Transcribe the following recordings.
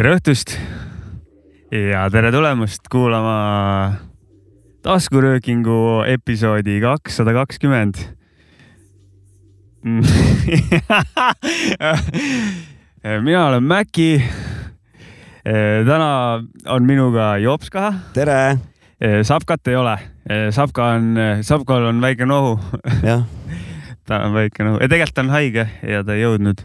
tere õhtust ja tere tulemast kuulama taskuröökingu episoodi kakssada kakskümmend. mina olen Mäki. täna on minuga Jopska. tere. Sapkat ei ole, Sapka on, Sapkal on väike nohu. jah. ta on väike nohu ja tegelikult ta on haige ja ta ei jõudnud.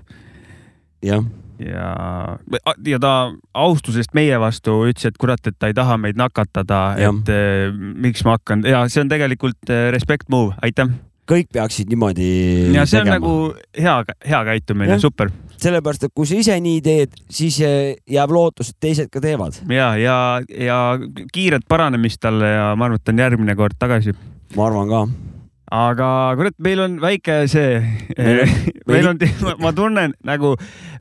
jah ja, ja ta austusest meie vastu ütles, et kurat, et ta ei taha meid nakatada, et eh, miks ma hakkan ja see on tegelikult eh, respect move, aitäh. kõik peaksid niimoodi. ja see on tegema. nagu hea, hea käitumine, super. sellepärast, et kui sa ise nii teed, siis eh, jääb lootus, et teised ka teevad. ja, ja, ja kiiret paranemist talle ja ma arvan, et ta on järgmine kord tagasi. ma arvan ka aga kurat, meil on väike see, meil on, ma tunnen nagu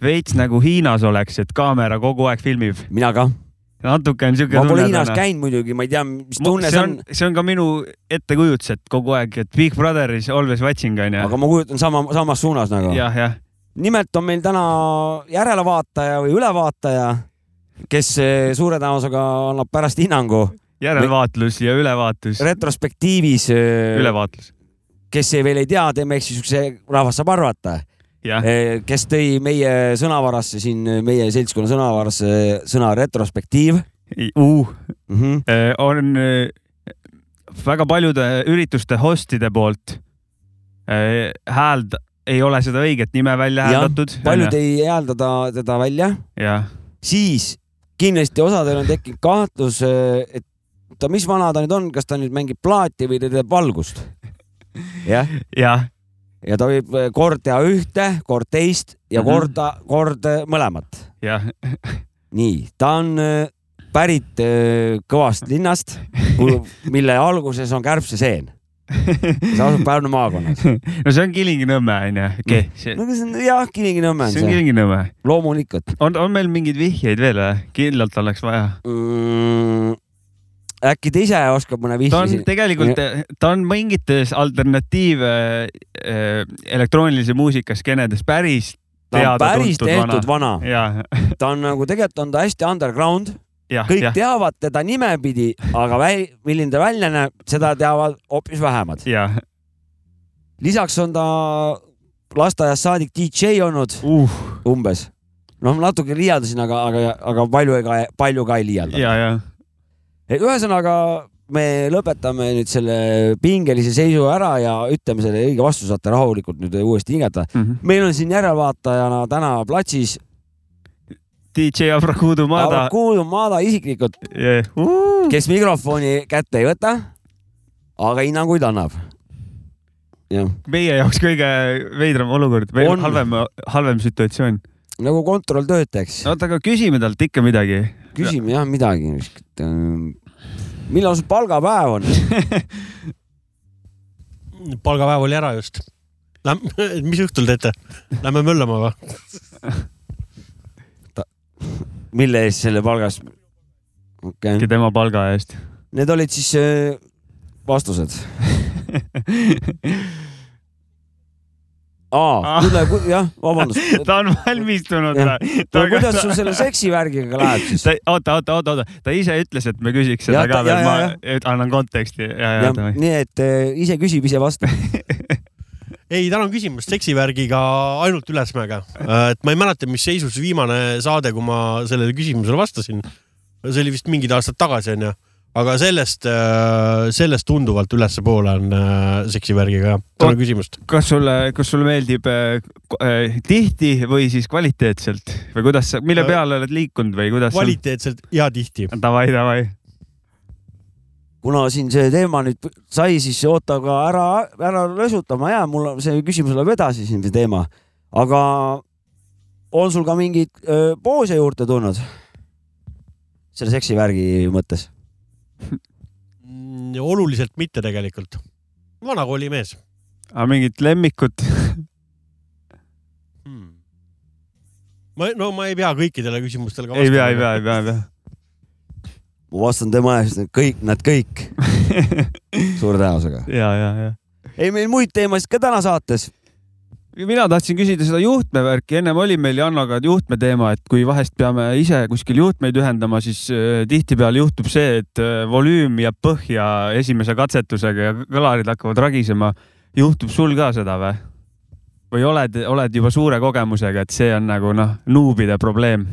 veits nagu Hiinas oleks, et kaamera kogu aeg filmib. mina ka. natuke on siuke. ma pole Hiinas käinud muidugi, ma ei tea, mis tunne see on. see on ka minu ettekujutus, et kogu aeg, et Big Brother is always watching onju. aga ma kujutan sama, samas suunas nagu. jah, jah. nimelt on meil täna järelevaataja või ülevaataja, kes eh, suure tõenäosusega annab pärast hinnangu järelvaatlus ja ülevaatus. retrospektiivis. Äh, ülevaatlus. Kes ei, veel ei tea, teeme ehk siis siukse, rahvas saab arvata. Äh, kes tõi meie sõnavarasse siin, meie seltskonna sõnavarasse sõna retrospektiiv uh.. Mm -hmm. on väga paljude ürituste host'ide poolt hääld ei ole seda õiget nime välja hääldatud. paljud ei häälda ta, teda välja. siis kindlasti osadel on tekkinud kahtlus, et oota, mis vana ta nüüd on, kas ta nüüd mängib plaati või ta teeb valgust? Jah? jah. ja ta võib eh, kord teha ühte, kord teist ja mm -hmm. korda, kord eh, mõlemat. jah. nii, ta on eh, pärit kõvast linnast, mille alguses on kärbseseen see asub Pärnu maakonnas. no see on Kilingi-Nõmme onju okay.. no see on jah, Kilingi-Nõmme on see. see on Kilingi-Nõmme. loomulikult. on, on meil mingeid vihjeid veel või? kindlalt oleks vaja mm,? Äkki ta ise oskab mõne vihje? ta on tegelikult, ta on mingites alternatiive äh, elektroonilise muusika skeenedes päris ta on päris tehtud vana, vana.. ta on nagu, tegelikult on ta hästi underground. kõik ja. teavad teda nimepidi, aga väi, milline ta välja näeb, seda teavad hoopis vähemad. lisaks on ta lasteaiast saadik DJ olnud uh. umbes. noh, natuke liialdasin, aga, aga, aga palju ega palju ka ei liialda. Ja, ja ühesõnaga me lõpetame nüüd selle pingelise seisu ära ja ütleme selle õige vastuse, saate rahulikult nüüd uuesti hingata mm. -hmm. meil on siin järelevaatajana täna platsis. DJ Abrakudu Mada. Abrakudu Mada isiklikult yeah. kes mikrofoni kätte ei võta, aga hinnanguid annab. meie jaoks kõige veidram olukord, halvem, halvem situatsioon. nagu kontrolltöötajaks. oota, aga küsime talt ikka midagi küsime jah midagi. Ähm, millal sul palgapäev on palgapäev oli ära just. mis õhtul teete? Lähme möllama või? mille eest selle palgas okay.? tema palga eest. Need olid siis äh, vastused aa, kuule, jah, vabandust. ta on valmistunud või? no kuidas sul selle seksivärgiga läheb siis? oota, oota, oota, oota, ta ise ütles, et me küsiks seda ja, ka veel, ma ja. annan konteksti. nii et äh, ise küsib, ise vastab ei, tänan küsimast seksivärgiga ainult Ülesmäega. Äh, et ma ei mäleta, mis seisus viimane saade, kui ma sellele küsimusele vastasin. see oli vist mingid aastad tagasi onju aga sellest, äh, sellest tunduvalt ülespoole on äh, seksivärgiga jah. tänan küsimust. kas sulle, kas sulle meeldib äh, äh, tihti või siis kvaliteetselt või kuidas sa, mille peale oled liikunud või kuidas? kvaliteetselt ja tihti. Davai, davai. kuna siin see teema nüüd sai, siis oota ka ära, ära lösutama jää, mul on see küsimus läheb edasi siin see teema, aga on sul ka mingeid poose juurde tulnud? selle seksivärgi mõttes oluliselt mitte tegelikult. vanakooli mees. aga mingit lemmikut hmm.? ma, no ma ei pea kõikidele küsimustele ka vastama. ei pea, ei pea, ei pea, ei pea. ma vastan tema eest, kõik, nad kõik suure tõenäosusega. ja, ja, ja. ei, meil muid teemasid ka täna saates. Mina tahtsin küsida seda juhtmevärki, ennem oli meil Jannoga juhtme teema, et kui vahest peame ise kuskil juhtmeid ühendama, siis äh, tihtipeale juhtub see, et äh, volüüm jääb põhja esimese katsetusega ja kõlarid hakkavad ragisema. juhtub sul ka seda või? või oled, oled juba suure kogemusega, et see on nagu noh, nuubide probleem?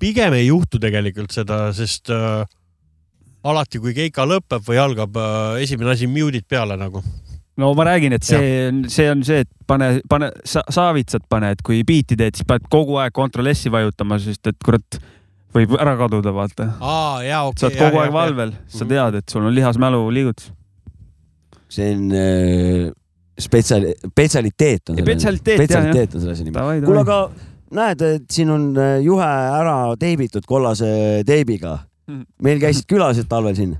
pigem ei juhtu tegelikult seda, sest äh, alati, kui keika lõpeb või algab äh,, esimene asi, mute'id peale nagu no ma räägin, et see on, see on see, et pane, pane sa, saavitsad pane, et kui biiti teed, siis pead kogu aeg Ctrl S-i vajutama, sest et kurat võib ära kaduda, vaata. aa, jaa, okei okay,. sa oled kogu aeg valvel, sa mhm. tead, et sul on lihasmälu liigutus. see on äh, spetsial-, spetsialiteet on. spetsialiteet, spetsialiteet on selle asja nimi. kuule, aga näed, et siin on äh, juhe ära teibitud kollase teibiga. Hmm. meil käisid külalised talvel siin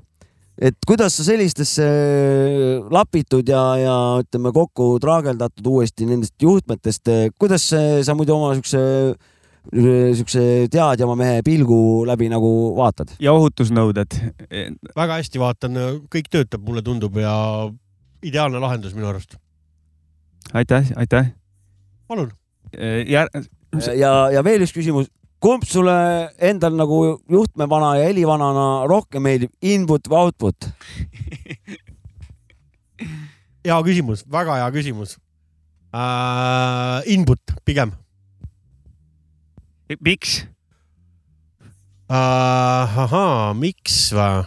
et kuidas sa sellistesse äh, lapitud ja, ja ütleme kokku traageldatud uuesti nendest juhtmetest, äh, kuidas sa muidu oma siukse äh, siukse teadjama mehe pilgu läbi nagu vaatad? ja ohutusnõuded? väga hästi vaatan, kõik töötab, mulle tundub ja ideaalne lahendus minu arust. aitäh, aitäh. palun. ja, ja, ja veel üks küsimus kumb sulle endal nagu juhtmevana ja helivanana rohkem meeldib, input või output hea küsimus, väga hea küsimus uh,. Input pigem. miks uh,? ahaa, miks või?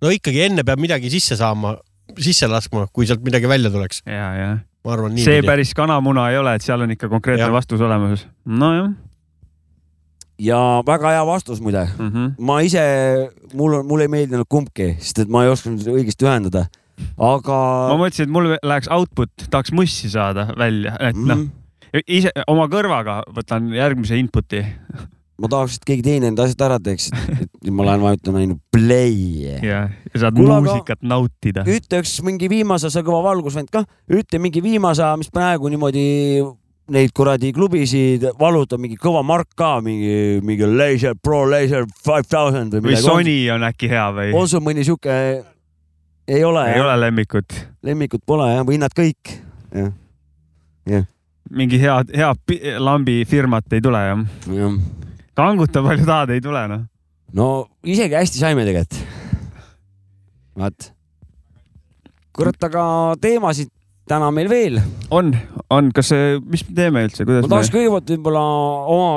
no ikkagi enne peab midagi sisse saama, sisse laskma, kui sealt midagi välja tuleks. ja, ja. ma arvan nii. see päris kanamuna ei ole, et seal on ikka konkreetne ja. vastus olemas. nojah ja väga hea vastus muide mm. -hmm. ma ise, mul on, mulle ei meeldinud kumbki, sest et ma ei osanud õigesti ühendada, aga. ma mõtlesin, et mul läheks output, tahaks mussi saada välja, et mm -hmm. noh, mhm. ise oma kõrvaga võtan järgmise input'i ma tahaks, et keegi teine need asjad ära teeks, et ma lähen vajutan ainult play. ja, ja saad Kula, muusikat nautida. ütle üks mingi viimase, sa kõva valgusvend kah, ütle mingi viimase, mis praegu niimoodi neid kuradi klubisid valutab mingi kõva mark ka, mingi, mingi Laser Pro Laser Five Thousand või midagi. või Sony on äkki hea või? on sul mõni sihuke? ei ole. ei jah. ole lemmikut? lemmikut pole jah, või nad kõik, jah, jah. mingi hea, hea lambi firmat ei tule jah? jah. kanguta palju tahad, ei tule noh. no isegi hästi saime tegelikult. vaat. kurat, aga teemasid täna meil veel. on, on, kas mis me teeme üldse, kuidas ma tahaks me... kõigepealt võib-olla oma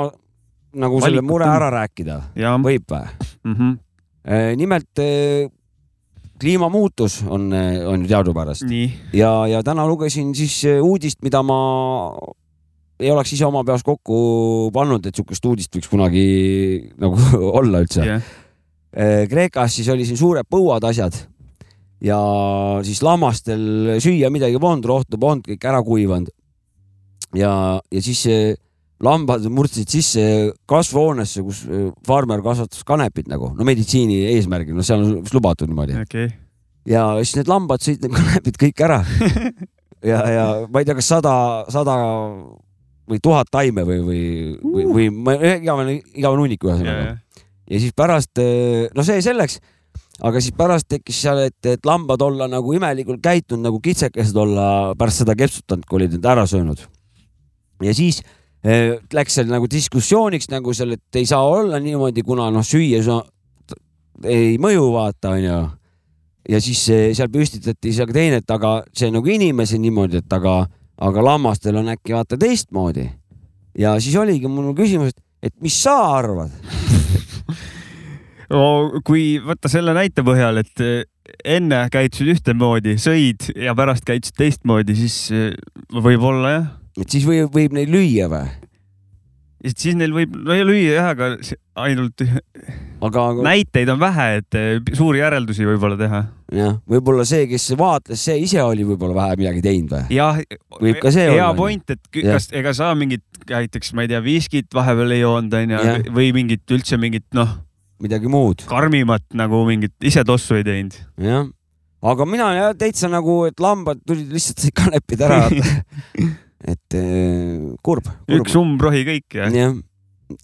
nagu Valikut selle mure ära rääkida. võib või mm? -hmm. nimelt eh, kliimamuutus on, eh, on ju teadupärast. ja, ja täna lugesin siis uudist, mida ma ei oleks ise oma peas kokku pannud, et sihukest uudist võiks kunagi nagu olla üldse yeah.. Kreekas siis oli siin suured põuad, asjad ja siis lammastel süüa midagi polnud, rohtu polnud, kõik ära kuivanud. ja, ja siis lambad murdsid sisse kasvuhoonesse, kus farmer kasvatas kanepit nagu, no meditsiini eesmärgil, no seal on lubatud niimoodi okay.. ja siis need lambad sõid need kanepid kõik ära ja, ja ma ei tea, kas sada, sada või tuhat taime või, või uh., või, või, või igavene, igavene hunnik ühesõnaga. ja siis pärast, no see selleks aga siis pärast tekkis seal, et, et lambad olla nagu imelikult käitunud, nagu kitsekesed olla pärast seda kepsutanud, kui olid need ära söönud. ja siis eh, läks seal nagu diskussiooniks nagu seal, et ei saa olla niimoodi, kuna noh, süüa ei mõju, vaata, onju. ja siis eh, seal püstitati seal teine, et aga see nagu inimesi niimoodi, et aga, aga lammastel on äkki vaata teistmoodi. ja siis oligi mul küsimus, et mis sa arvad kui võtta selle näite põhjal, et eh, enne käitusid ühtemoodi, sõid ja pärast käitusid teistmoodi, siis eh, võib-olla jah. et siis võib, võib neid lüüa või? et siis neil võib no, lüüa jah, aga ainult aga, aga... näiteid on vähe, et eh, suuri järeldusi võib-olla teha. jah, võib-olla see, kes vaatles, see ise oli võib-olla vähe midagi teinud või? jah, hea point, et kas, ega sa mingit näiteks, ma ei tea, viskit vahepeal ei joonud onju või mingit üldse mingit noh midagi muud. karmimat nagu mingit, ise tossu ei teinud. jah, aga mina jah täitsa nagu, et lambad tulid lihtsalt kanepid ära et äh, kurb, kurb.. üks umbrohi kõik jah? jah,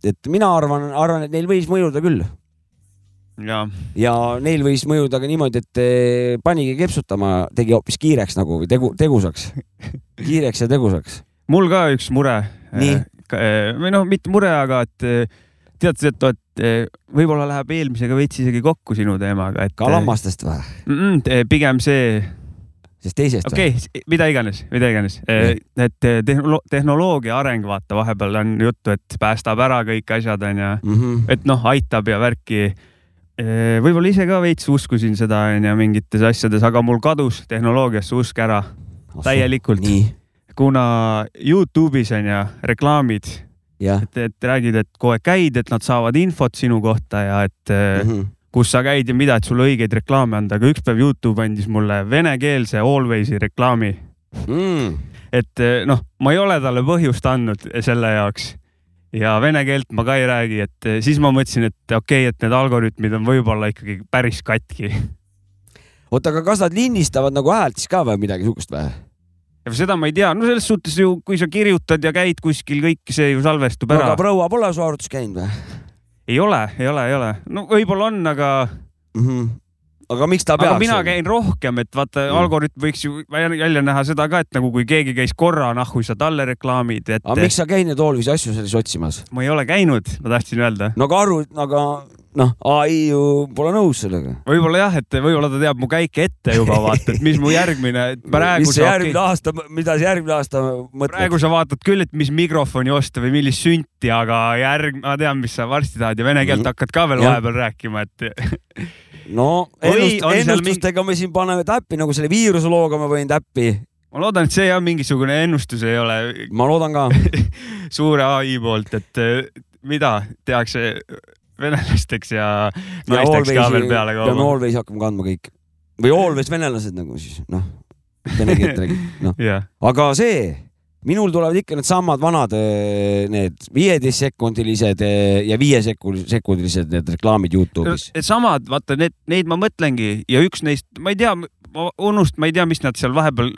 et mina arvan, arvan, et neil võis mõjuda küll ja ja neil võis mõjuda ka niimoodi, et eh, panigi kepsutama, tegi hoopis kiireks nagu või tegu, tegusaks. kiireks ja tegusaks. mul ka üks mure. Nii. või noh, mitte mure, aga et eh, tead, et, et eh, võib-olla läheb eelmisega veits isegi kokku sinu teemaga, et. ka lammastest või? mm? -mm, pigem see sest teisest okei okay,, mida iganes, mida iganes, et tehnolo tehnoloogia areng, vaata, vahepeal on juttu, et päästab ära kõik asjad, onju mm. -hmm. et noh, aitab ja värki. võib-olla ise ka veits uskusin seda, onju, mingites asjades, aga mul kadus tehnoloogiasse usk ära täielikult. kuna Youtube'is on ju reklaamid, et, et räägid, et kogu aeg käid, et nad saavad infot sinu kohta ja et mm -hmm kus sa käid ja mida, et sulle õigeid reklaame anda, aga üks päev Youtube andis mulle venekeelse Alwaysi reklaami. Mm.. et eh, noh, ma ei ole talle põhjust andnud selle jaoks. Ja vene keelt ma ka ei räägi, et eh, siis ma mõtlesin, et okei okay,, et need algoritmid on võib-olla ikkagi päris katki. oota, aga kas nad lindistavad nagu häält siis ka või midagi sihukest või? Seda ma ei tea, no selles suhtes ju, kui sa kirjutad ja käid kuskil, kõik see ju salvestub ära. aga proua pole su arvutis käinud või? ei ole, ei ole, ei ole. no võib-olla on, aga mm. -hmm aga miks ta peaks? mina käin rohkem, et vaata mm., algoritm võiks ju välja näha seda ka, et nagu kui keegi käis korra, nahhu sa talle reklaamid, et. aga miks sa käid neid olulisi asju selles otsimas? ma ei ole käinud, ma tahtsin öelda. no aga arvu, aga noh, ai ju pole nõus sellega. võib-olla jah, et võib-olla ta teab mu käike ette juba vaata, et mis mu järgmine, praegu. mis see järgmine okay. aasta, mida see järgmine aasta mõtled? praegu sa vaatad küll, et mis mikrofoni osta või millist sünti, aga järg, ma tean, mis sa varsti tahad ja vene keelt mm. hakkad ka veel vahepeal rääkima, et no ennust, ennustustega mingi... me siin paneme täppi nagu selle viiruse looga ma võin täppi ma loodan, et see jah, mingisugune ennustus ei ole. ma loodan ka suure ai poolt, et mida tehakse venelasteks ja naisteks ka veel peale kaua. peame Always hakkama kandma kõik või Always venelased nagu siis noh, vene keelt räägib, noh yeah.. aga see, minul tulevad ikka needsamad vanad eh, need viieteistsekundilised eh, ja viiesekundilised need reklaamid Youtube'is. samad, vaata need, neid ma mõtlengi ja üks neist, ma ei tea, ma unust-, ma ei tea, mis nad seal vahepeal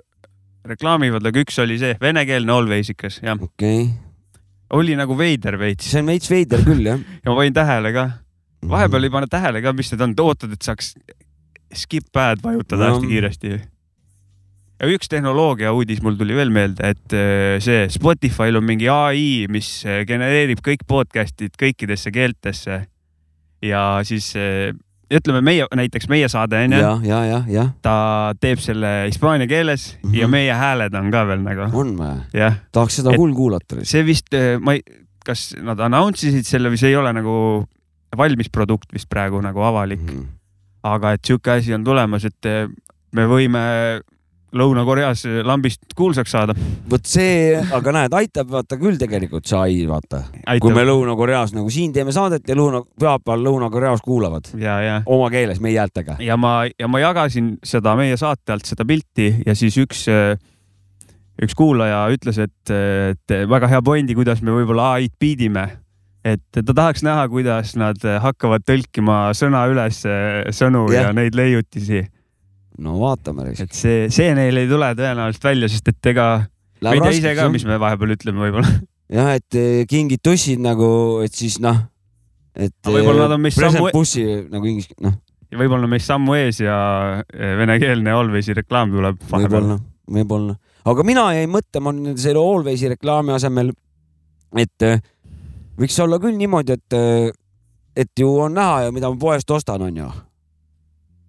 reklaamivad, aga üks oli see venekeelne Always ikas, jah. okei okay oli nagu veider veits. see on veits veider küll jah. ja ma panin tähele ka. vahepeal ei pane tähele ka, mis need on, ootad, et saaks skip ad vajutada no. hästi kiiresti. ja üks tehnoloogia uudis mul tuli veel meelde, et äh, see Spotify'l on mingi ai, mis äh, genereerib kõik podcast'id kõikidesse keeltesse. ja siis äh, ütleme meie, näiteks meie saade onju. ja, ja, ja, ja. ta teeb selle hispaania keeles mm -hmm. ja meie hääled on ka veel nagu. on või? tahaks seda hull kuulata. see vist, eh, ma ei, kas nad announce isid selle või see ei ole nagu valmis produkt vist praegu nagu avalik mm. -hmm. aga et sihuke asi on tulemas, et eh, me võime Lõuna-Koreas lambist kuulsaks saada. vot see, aga näed, aitab vaata küll tegelikult see ai, vaata. kui me Lõuna-Koreas nagu siin teeme saadet ja Lõuna, pühapäeval Lõuna-Koreas kuulavad. oma keeles, meie häältega. ja ma, ja ma jagasin seda meie saate alt, seda pilti ja siis üks, üks kuulaja ütles, et, et väga hea pointi, kuidas me võib-olla ai-d piidime et ta tahaks näha, kuidas nad hakkavad tõlkima sõna üles sõnu ja, ja neid leiutisi no vaatame. et see, see neil ei tule tõenäoliselt välja, sest et ega me ei tea ise ka, mis me vahepeal ütleme võib-olla. jah, et eh, kingid tussid nagu, et siis noh, et. võib-olla nad on meist sammu. bussi nagu inglise, noh. ja võib-olla meist sammu ees ja eh, venekeelne Alwaysi reklaam tuleb. võib-olla, võib-olla, aga mina jäin mõtlema selle Alwaysi reklaami asemel, et eh, võiks olla küll niimoodi, et, et ju on näha ju, mida ma poest ostan, onju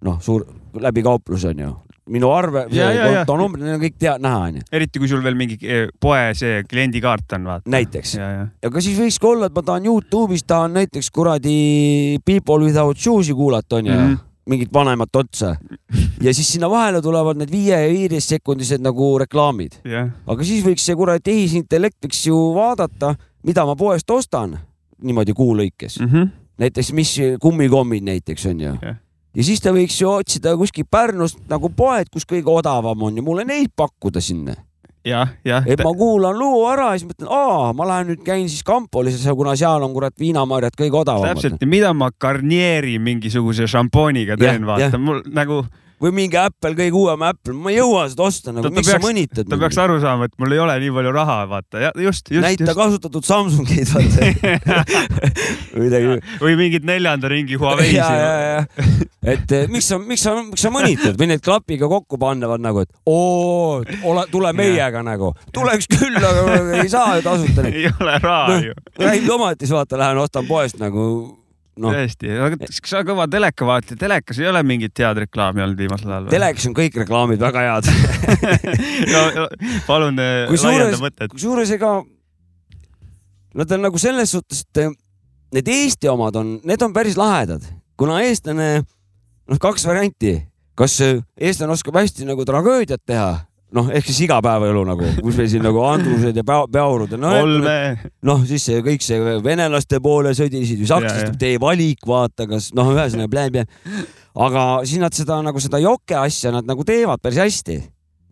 noh, suur läbi kaupluse on ju minu arve, kontonumbrid, need on kõik tead näha, onju. eriti kui sul veel mingi eh, poe see kliendikaart on, vaata. näiteks. aga siis võiks ka olla, et ma tahan Youtube'is tahan näiteks kuradi People Without Shoes'i kuulata, onju mm. -hmm mingit vanemat otsa ja siis sinna vahele tulevad need viie ja viieteist sekundised nagu reklaamid yeah.. aga siis võiks see kuradi tehisintellekt võiks ju vaadata, mida ma poest ostan niimoodi kuu lõikes mm. -hmm. näiteks, mis kummikommid näiteks on ju yeah ja siis ta võiks ju otsida kuskil Pärnust nagu poed, kus kõige odavam on ja mulle neid pakkuda sinna. jah, jah. et ma kuulan loo ära ja siis mõtlen, aa, ma lähen nüüd käin siis Kampolis, kuna seal on kurat viinamarjad kõige odavamad. täpselt ja mida ma Garnieri mingisuguse šampooniga teen, vaata, mul nagu või mingi Apple, kõige uuem Apple, ma ei jõua seda osta nagu, miks sa peaks- mõnitad ta peaks aru saama, et mul ei ole nii palju raha, vaata ja just, just, näita just. kasutatud Samsungid, vaata. midagi. või mingit neljanda ringi ja, Huawei'si ja, ja, et eh, miks sa, miks sa, miks sa mõnitad või need klapiga kokku panevad nagu, et oo, ole, tule meiega nagu. tuleks küll, aga ei saa ju tasuta neid. ei ole raha Noh, ju. Räim tomatis, vaata, lähen ostan poest nagu noh, tõesti, aga kas sa kõva teleka vaatad, telekas ei ole mingit head reklaami olnud viimasel ajal telekas on kõik reklaamid väga head. no palun kusjuures laienda, mõtet. kusjuures ega nad on nagu selles suhtes, et eh, need Eesti omad on, need on päris lahedad, kuna eestlane, noh, kaks varianti, kas eh, eestlane oskab hästi nagu tragöödiat teha, noh, ehk siis igapäevaelu nagu, kus meil siin nagu Andrused ja Peaurud ja noh, noh, siis see kõik see venelaste poole sõdisid või Ja, sakslastest tee valik, vaata, kas noh, ühesõnaga blä-blä. aga siis nad seda nagu seda joke asja nad nagu teevad päris hästi.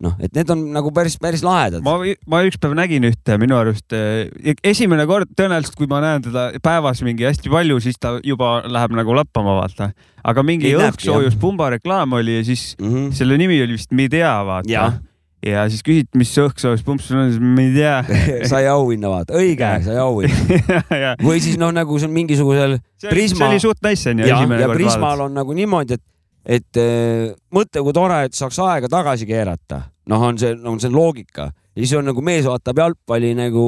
noh, et need on nagu päris, päris lahedad. ma, ma ükspäev nägin ühte minu arust eh, esimene kord tõenäoliselt, kui ma näen teda päevas mingi hästi palju, siis ta juba läheb nagu lappama, vaata. aga mingi õhksoojuspumba reklaam oli ja siis mm. -hmm. selle nimi oli vist Midea, vaata. Ja siis küsiti, mis see õhksoojuspump sul on, siis Midea. sai auhinna, vaata, õige, sai auhinna. või siis noh, nagu see on mingisugusel see oli, Prisma- see oli suht nice onju, ja, ja Prismal vaadata. on nagu niimoodi, et, et eh, mõtle, kui tore, et saaks aega tagasi keerata. noh, on see, on see loogika. Ja siis on nagu mees vaatab jalgpalli nagu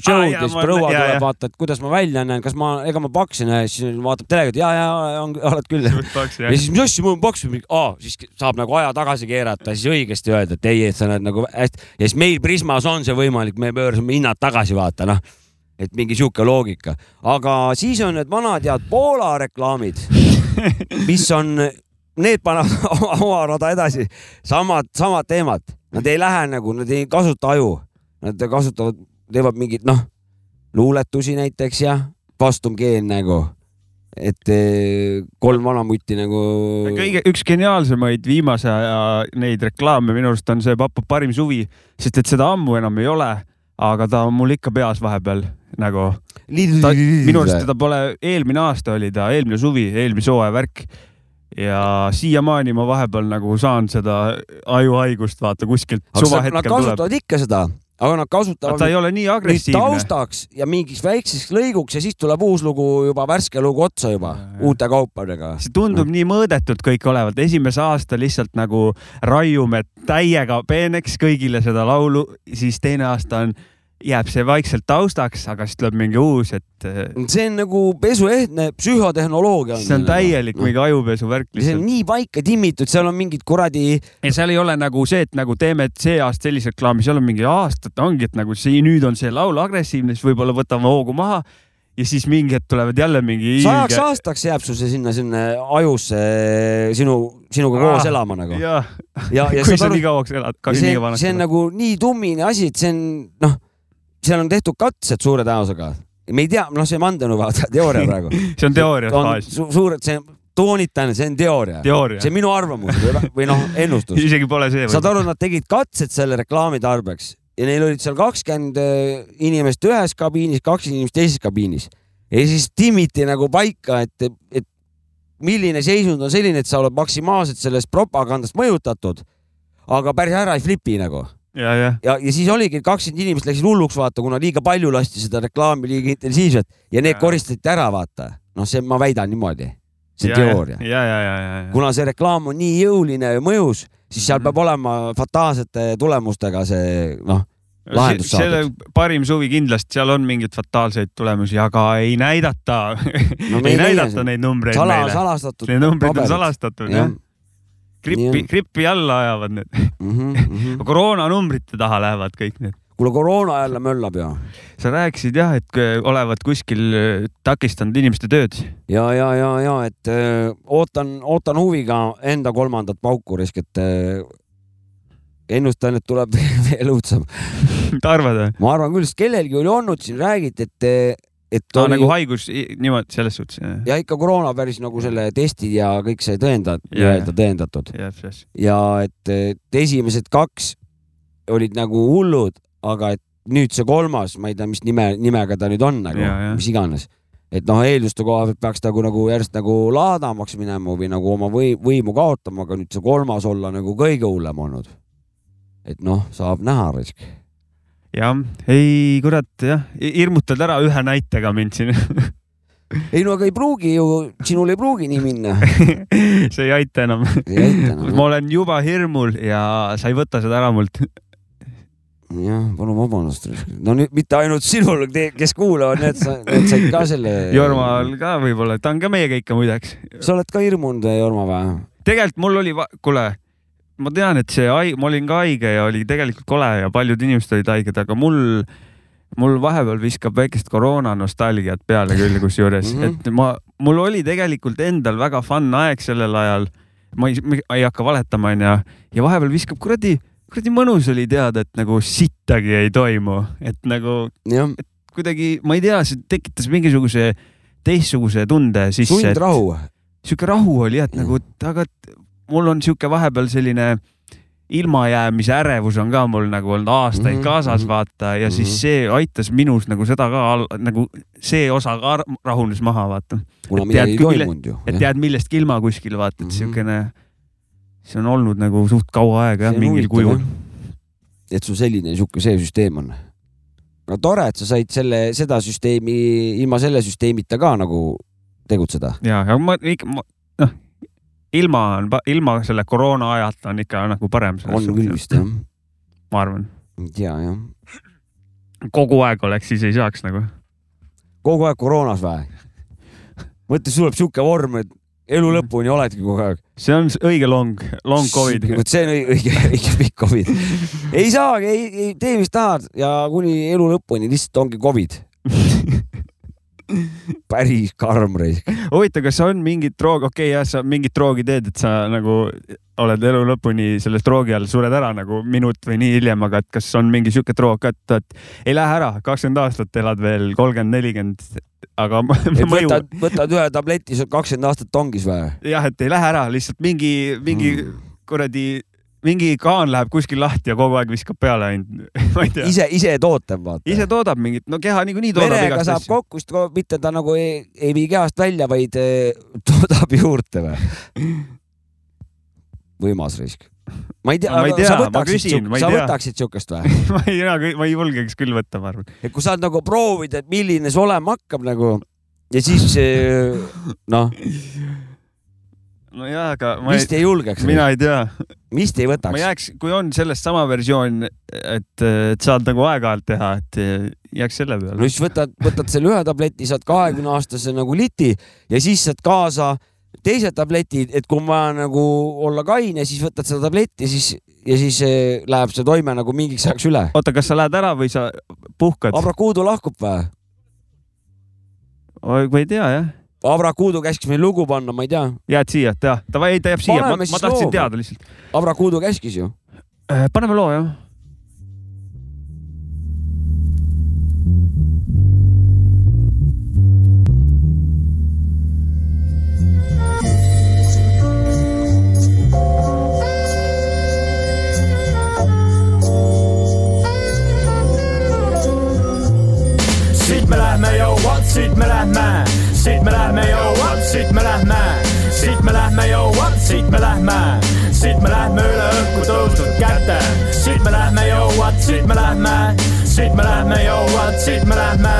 show'd Aa, ja siis ma- proua tuleb, vaatab, kuidas ma välja näen, kas ma, ega ma paks ei näe, siis vaatab telekat, ja, ja on, oled küll. ja siis mis asja, mul on paks, aa, siis saab nagu aja tagasi keerata, siis õigesti öelda, et ei, et sa näed nagu hästi. Ja siis meil Prismas on see võimalik, me pöörasime hinnad tagasi, vaata noh. Et mingi sihuke loogika, aga siis on need vanad head Poola reklaamid, mis on, need panevad oma rada edasi, samad, samad teemad, nad ei lähe nagu, nad ei kasuta aju, nad kasutavad, teevad mingeid noh, luuletusi näiteks ja vastumkeel nagu, et eh, kolm vanamutti nagu. kõige, üks geniaalsemaid viimase aja neid reklaame minu arust on see Papu parim suvi, sest et seda ammu enam ei ole, aga ta on mul ikka peas vahepeal nagu. minu arust teda pole, eelmine aasta oli ta, eelmine suvi, eelmise hooaja värk. Ja siiamaani ma vahepeal nagu saan seda ajuhaigust vaata kuskilt nad suvahetkel tuleb. kasutavad ikka seda, aga nad kasutavad ta ei ole nii agressiivne. taustaks ja mingiks väikseks lõiguks ja siis tuleb uus lugu juba, värske lugu otsa juba Ja, ja. uute kaupadega. see tundub nii mõõdetud kõik olevat, esimese aasta lihtsalt nagu raiume täiega peeneks kõigile seda laulu, siis teine aasta on, jääb see vaikselt taustaks, aga siis tuleb mingi uus, et eh, see on nagu pesuehtne psühhotehnoloogia. see on täielik mingi ajupesu värk see on lihtsalt. nii paika timmitud, seal on mingid kuradi, ja seal ei ole nagu see, et nagu teeme et see aasta sellise reklaami, seal on mingi aastad ongi, et nagu see nüüd on see laul agressiivne, siis võib-olla võtame hoogu maha ja siis mingi hetk tulevad jälle mingi sajaks aastaks jääb sul see sinna, sinna ajusse sinu, sinuga koos Ah, elama nagu. ja, ja, ja kui sa aru nii, kauaks elad, see, nii see vanaks on nagu nii tummine asi, et see on noh, seal on tehtud katsed suure tõenäosusega. me ei tea, noh, see vandenõuvaata teooria praegu. see on teooria faas, su suured, see, toonitan, see on teooria. teooria see on minu arvamus või, või noh, ennustus. isegi pole see saad aru, nad tegid katsed selle reklaami tarbeks ja neil olid seal kakskümmend inimest ühes kabiinis, kaks inimest teises kabiinis ja siis timmiti nagu paika, et, et milline seisund on selline, et sa oled maksimaalselt sellest propagandast mõjutatud, aga päris ära ei flipi nagu ja, jah, ja, ja siis oligi, kakskümmend inimest läksid hulluks, vaata, kuna liiga palju lasti seda reklaami liiga intensiivselt ja need Jaa. koristati ära, vaata. noh, see ma väidan niimoodi, see on ja, teooria. ja, ja, ja, ja, ja. kuna see reklaam on nii jõuline ja mõjus, siis seal Mhm. peab olema fataalsete tulemustega see noh, lahendus Se- selle saadud. parim suvi kindlasti, seal on mingeid fataalseid tulemusi, aga ei näidata No ei näidata neid numbreid sala, meile. salastatud. Need numbrid on paberid. salastatud jah jah. Grippi grippi alla ajavad need. mm. -hmm. koroonanumbrite taha lähevad kõik need. kuule, koroona jälle möllab ja, sa rääkisid jah, et olevat kuskil äh, takistanud inimeste tööd. ja, ja, ja, ja et öö, ootan, ootan huviga enda kolmandat pauku, risk, et öö, ennustan, et tuleb veel õudsem. mida arvad ma arvan küll, sest kellelgi oli olnud siin, räägiti, et, et aa, oli nagu haigus, niimoodi selles suhtes. ja ikka koroona päris nagu selle testid ja kõik sai tõendatud, Jaa, nii-öelda tõendatud jah, jah. ja et, et esimesed kaks olid nagu hullud, aga et nüüd see kolmas, ma ei tea, mis nime, nimega ta nüüd on nagu mis iganes, et noh, eelduste koha pealt peaks nagu, nagu järjest nagu laadamaks minema või nagu oma või, võimu kaotama, aga nüüd see kolmas olla nagu kõige hullem olnud. et noh, saab näha risk. jah, ei kurat jah, hirmutad ära ühe näitega mind siin ei no aga ei pruugi ju, sinul ei pruugi nii minna. see ei aita enam. ma olen juba hirmul ja sa ei võta seda ära mult. jah, palun vabandust. no nüüd mitte ainult sinul, kes kuulavad, need, need said ka selle. Jormal ka võib-olla, ta on ka meiega ikka muideks. sa oled ka hirmunud, Jorma või? tegelikult mul oli, kuule, ma tean, et see, ma olin ka haige ja oli tegelikult kole ja paljud inimesed olid haiged, aga mul, mul vahepeal viskab väikest koroona nostalgiat peale küll kusjuures mm. -hmm. et ma, mul oli tegelikult endal väga fun aeg sellel ajal. ma ei, ma ei hakka valetama, onju, ja vahepeal viskab kuradi, kuradi mõnus oli teada, et nagu sittagi ei toimu, et nagu jah, kuidagi, ma ei tea, see tekitas mingisuguse teistsuguse tunde sisse. sundrahu. sihuke rahu oli et nagu, aga et mul on sihuke vahepeal selline ilmajäämise ärevus on ka mul nagu olnud aastaid Mhm, kaasas, mhm. vaata ja siis Mhm. see aitas minus nagu seda ka, nagu see osa ka ra- rahunes maha, vaata. kuna midagi ei toimunud ju. et tead millestki ilma kuskil, vaata, et Mhm. siukene, see on olnud nagu suht kaua aega jah, mingil kujul et sul selline sihuke see süsteem on. no tore, et sa said selle, seda süsteemi ilma selle süsteemita ka nagu tegutseda. ja, ja ma ikka, noh, ilma on, ilma selle koroona ajata on ikka nagu parem. on küll vist jah, ma arvan, tea jah. kogu aeg oleks, siis ei saaks nagu. kogu aeg koroonas või? mõtle, sul tuleb sihuke vorm, et elu lõpuni oledki kogu aeg. see on õige long, long Covid. vot see on õige, õige, õige pikk Covid. ei saagi, ei, ei tee, mis tahad ja kuni elu lõpuni lihtsalt ongi Covid. päris karm reis. huvitav, kas on mingit droogi, okei okay, jah, sa mingit droogi teed, et sa nagu oled elu lõpuni selles droogi all, sured ära nagu minut või nii hiljem, aga et kas on mingi sihuke droog ka, et, et ei lähe ära, kakskümmend aastat elad veel, kolmkümmend, nelikümmend, aga mõju, võtad, võtad ühe tableti, oled kakskümmend aastat tongis või? jah, et ei lähe ära, lihtsalt mingi, mingi Mm. kuradi, mingi kaan läheb kuskil lahti ja kogu aeg viskab peale ainult, ma ei tea. ise, ise tootev, vaata. ise toodab mingit, no keha niikuinii toodab verega igast saab asju. kokku, sest mitte ta nagu ei, ei vii kehast välja, vaid eh, toodab juurde või? võimas risk. ma ei tea, tea, sa võtaksid sa tea. võtaksid siukest või? ma ei, ma ei julgeks küll võtta, ma arvan. et kui saad nagu proovida, et milline see olema hakkab nagu ja siis eh, noh, nojah, aga ma vist ei, ei julgeks, mina ei tea vist ei ma võtaks. jääks, kui on sellest sama versioon, et, et saad nagu aeg-ajalt teha, et jääks selle no peale. siis võtad, võtad selle ühe tableti, saad kahekümne aastase nagu liti ja siis saad kaasa teised tabletid, et kui on vaja nagu olla kaine, siis võtad seda tabletti, siis ja siis eh, läheb see toime nagu mingiks ajaks üle. oota, kas sa lähed ära või sa puhkad? Abrakuudu lahkub või? ma ei tea jah. Abrakuudu käskis meil lugu panna, ma ei tea. jääd siia, tea, davai, ei ta jääb siia, ma, ma tahtsin loo. teada lihtsalt. Abrakuudu käskis ju. paneme loo jah. siit me lähme, what, siit me lähme, siit me lähme, siit me lähme, siit me lähme, siit me lähme, siit me lähme üle õhku tõusnud käte, siit me lähme, siit me lähme, siit me lähme, siit me lähme,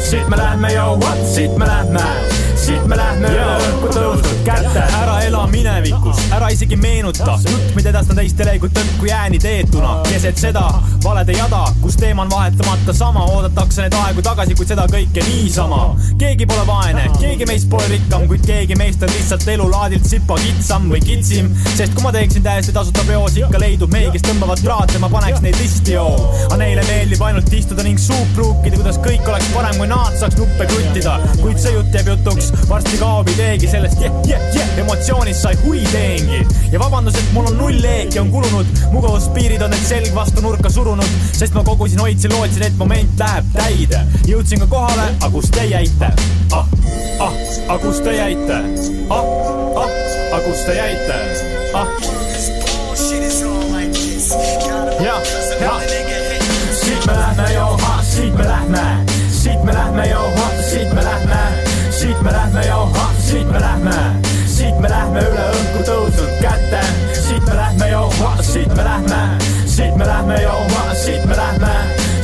siit me lähme, siit me lähme, siit me lähme. Üle õhku tõusnud käte. ära ela minevikus, ära isegi meenuta, jutt, mida edastan teistele kui tõrku jääni teetuna, keset seda valede jada, kus teema on vahetamata sama, oodatakse neid aegu tagasi, kuid seda kõike niisama. keegi pole vaene, keegi meist pole rikkam, kuid keegi meist on lihtsalt elulaadilt sipa kitsam või kitsim, sest kui ma teeksin täiesti tasuta peos, ikka leidub mehi, kes tõmbavad traate, ma paneks neid listi joo. aga neile meeldib ainult istuda ning suud pruukida, kuidas kõik oleks parem, kui nad saaks nuppe kruttida, kuid see jutt jääb jutuks, varsti kaob ideegi sellest yeah,, yeah, yeah, emotsioonist sai hui teengi ja vabandus, et mul on null leeki on kulunud, mugavuspiirid on need selg vastu nurka surunud, sest ma kogusin, hoidsin, lootsin, et moment läheb täide. jõudsin ka kohale, aga kus te jäite? ah, ah, aga kus te jäite? ah, ah, aga kus te jäite? ah, jah, jah. siit me lähme, joo, siit me lähme, siit me lähme, joo, me lähme jao, siit me lähme, siit me lähme üle õhku tõusnud kätte, siit me lähme jao, siit me lähme, siit me lähme jao, siit me lähme,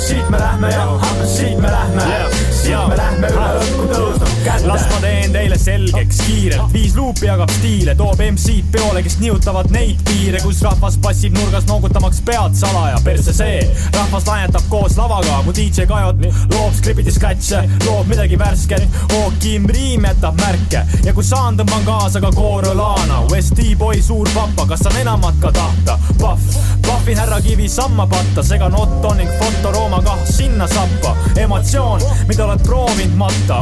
siit me lähme jao, siit me lähme, siit me lähme üle õhku tõusnud kätte. las ma teen teile selgeks kiirelt, viis luupi jagab stiile, toob MC-d peole, kes nihutavad neid piire, kus rahvas passib nurgas noogutamaks pead salaja, perse see, rahvas lainetab koos lavaga, mu DJ Kajot loob skripidi skratše, loob midagi värsket, Hookim Riim jätab märke. Ja kui saan, tõmban kaasa ka Corolana, West D-boy suur papa, kas on enamat ka tahta? Pahv, pahvin härra Kivi samma patta, segan Otto ning foto Rooma kah sinna sappa, emotsioon, mida oled proovinud matta,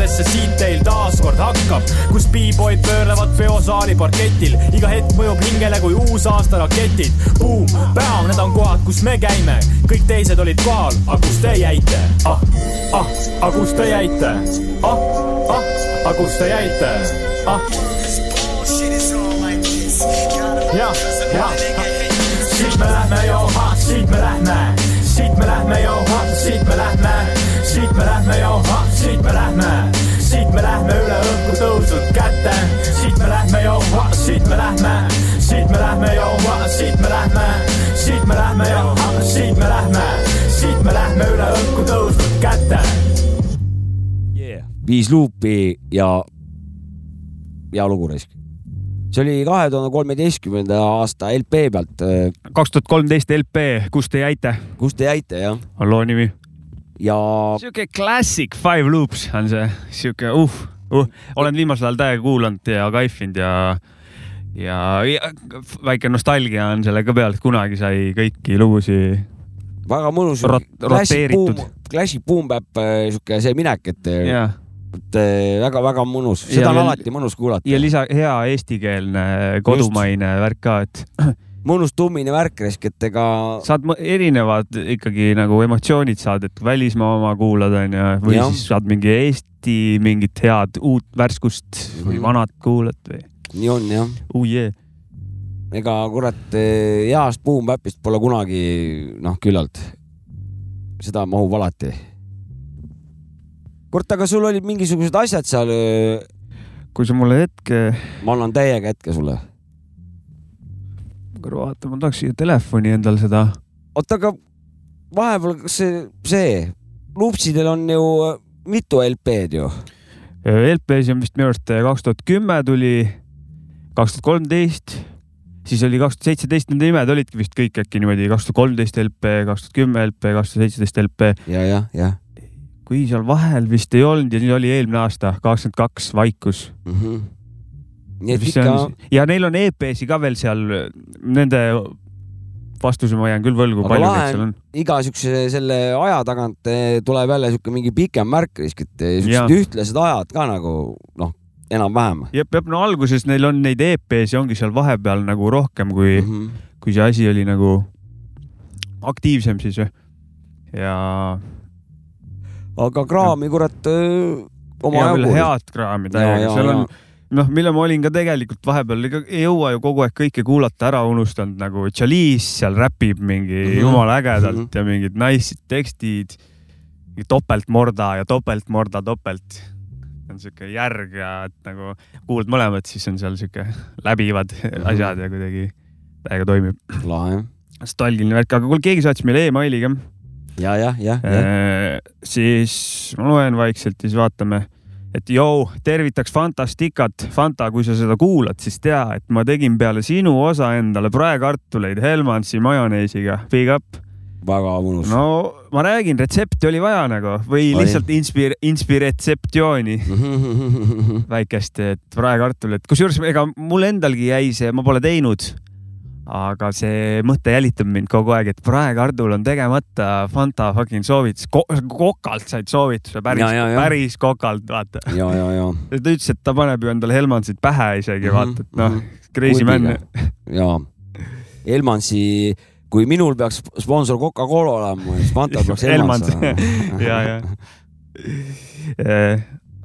algusaegadesse siit teil taaskord hakkab, kus B-boyd pöörlevad peosaali parketil, iga hetk mõjub hingele kui uusaasta raketid. Boom, Bam, need on kohad, kus me käime, kõik teised olid kohal, aga kus te jäite? ah, ah, aga kus te jäite? ah, ah, aga kus te jäite? ah, jah, jah, siit me lähme jo, siit me lähme, siit me lähme jo, siit me lähme, siit me lähme jo, siit me lähme, siit me lähme üle õhku tõusnud kätte, siit me lähme jo, siit me lähme, siit me lähme jo, siit me lähme, siit me lähme jo, siit me lähme, siit me lähme üle õhku tõusnud kätte. yeah.. viis luupi ja, ja lugu raisk. see oli kahe tuhande kolmeteistkümnenda aasta LP pealt. kaks tuhat kolmteist LP, Kus te jäite, kus te jäite jah? on loo nimi. Ja sihuke classic Five Loops on see, sihuke uh, uh, olen viimasel ajal täiega kuulanud ja kaifinud ja ja, ja väike nostalgia on selle ka peal, et kunagi sai kõiki lugusid väga mõnus Rot- roteeritud., klassik boom bap, sihuke see minek, et, ja, et väga-väga mõnus, seda Ja on alati mõnus kuulata ja. lisa hea eestikeelne kodumaine värk ka, et mõnus tummine värk raisk, et ega saad erinevad ikkagi nagu emotsioonid saad, et välismaa oma kuulad onju, või ja. siis saad mingi Eesti mingit head uut värskust või Mhm. vanat kuulad või nii on jah. oh yeah.. ega kurat heast boom bap'ist pole kunagi noh, küllalt. seda mahub alati. kurat, aga sul olid mingisugused asjad seal, kui sa mulle hetke, ma annan täiega hetke sulle. Korra vaata, ma tahaks siia telefoni endal seda. oota, aga vahepeal, kas see, see, Loopsidel on ju äh, mitu LP-d ju. LP-si on vist minu arust kaks tuhat kümme tuli, kaks tuhat kolmteist, siis oli kaks tuhat seitseteist, nende nimed olidki vist kõik äkki niimoodi, kaks tuhat kolmteist LP, kaks tuhat kümme LP, kaks tuhat seitseteist LP. ja, jah, jah kui seal vahel vist ei olnud ja nii oli eelmine aasta, kakskümmend kaks Vaikus. mm. -hmm. Nii et ikka ja neil on EP-si ka veel seal, nende vastuse ma jään küll võlgu, palju neid seal on. iga siukse selle aja tagant eh, tuleb jälle siuke mingi pikem märk, eh, siuksed ühtlased ajad ka nagu noh, enam-vähem jep, jep, no alguses neil on neid EP-si ongi seal vahepeal nagu rohkem kui mm. -hmm. kui see asi oli nagu aktiivsem siis või. ja, aga kraami kurat öö, oma jagu. head kraami täiega, seal on ja. noh, mille ma olin ka tegelikult vahepeal, ega ei jõua ju kogu aeg kõike kuulata, ära unustanud nagu Chalice seal räpib mingi mm. -hmm. jumala ägedalt mm. -hmm. ja mingid nice'id tekstid. topeltmorda ja topeltmorda topelt. on siuke järg ja et nagu kuulad mõlemat, siis on seal siuke läbivad Mhm. asjad ja kuidagi täiega toimib. lahe. nostalgiline värk, aga kuule, keegi saatis meile emaili ka ja, jah, jah, jah. Äh, siis ma loen vaikselt siis vaatame, et joo, tervitaks Fantastikat. Fanta, kui sa seda kuulad, siis tea, et ma tegin peale sinu osa endale praekartuleid Helmansi majoneesiga. Big up. väga mõnus. no ma räägin, retsepti oli vaja nagu või lihtsalt inspir-, inspiretseptsiooni väikest, et praekartulit, kusjuures ega mul endalgi jäi see, ma pole teinud. Aga see mõte jälitab mind kogu aeg, et praekartul on tegemata Fanta fucking soovitus Ko, kokalt said soovituse, päris päris kokalt, vaata. ta ütles, et ta paneb ju endale Helmansit pähe isegi Mhm, vaata, et noh mhm., crazy man. ja. Elmansi, kui minul peaks sponsor Coca-Cola olema, siis Fanta peaks Elmans Elmans. olema. ja, ja.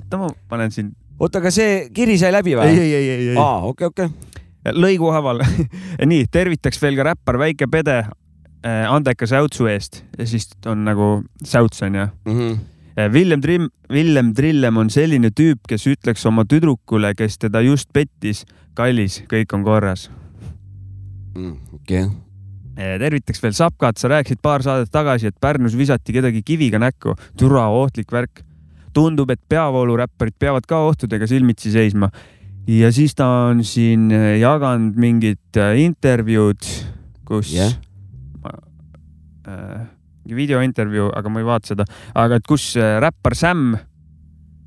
oota, ma panen siin. oota, aga see kiri sai läbi ei, või? ei, ei, ei, ei. aa, okei, okei. Lõiguhaaval. nii, tervitaks veel ka räppar Väike Pede äh, andeka säutsu eest ja siis on nagu säuts onju. Mhm. Villem Trimm, Villem Trillem on selline tüüp, kes ütleks oma tüdrukule, kes teda just pettis, kallis, kõik on korras. Mm, okei. tervitaks veel Sapkat, sa rääkisid paar saadet tagasi, et Pärnus visati kedagi kiviga näkku. türa ohtlik värk. tundub, et peavooluräpparid peavad ka ohtudega silmitsi seisma. Ja siis ta on siin äh, jaganud mingit äh, intervjuud, kus Jah. äh, videointervjuu, aga ma ei vaata seda, aga et kus äh, räppar Sam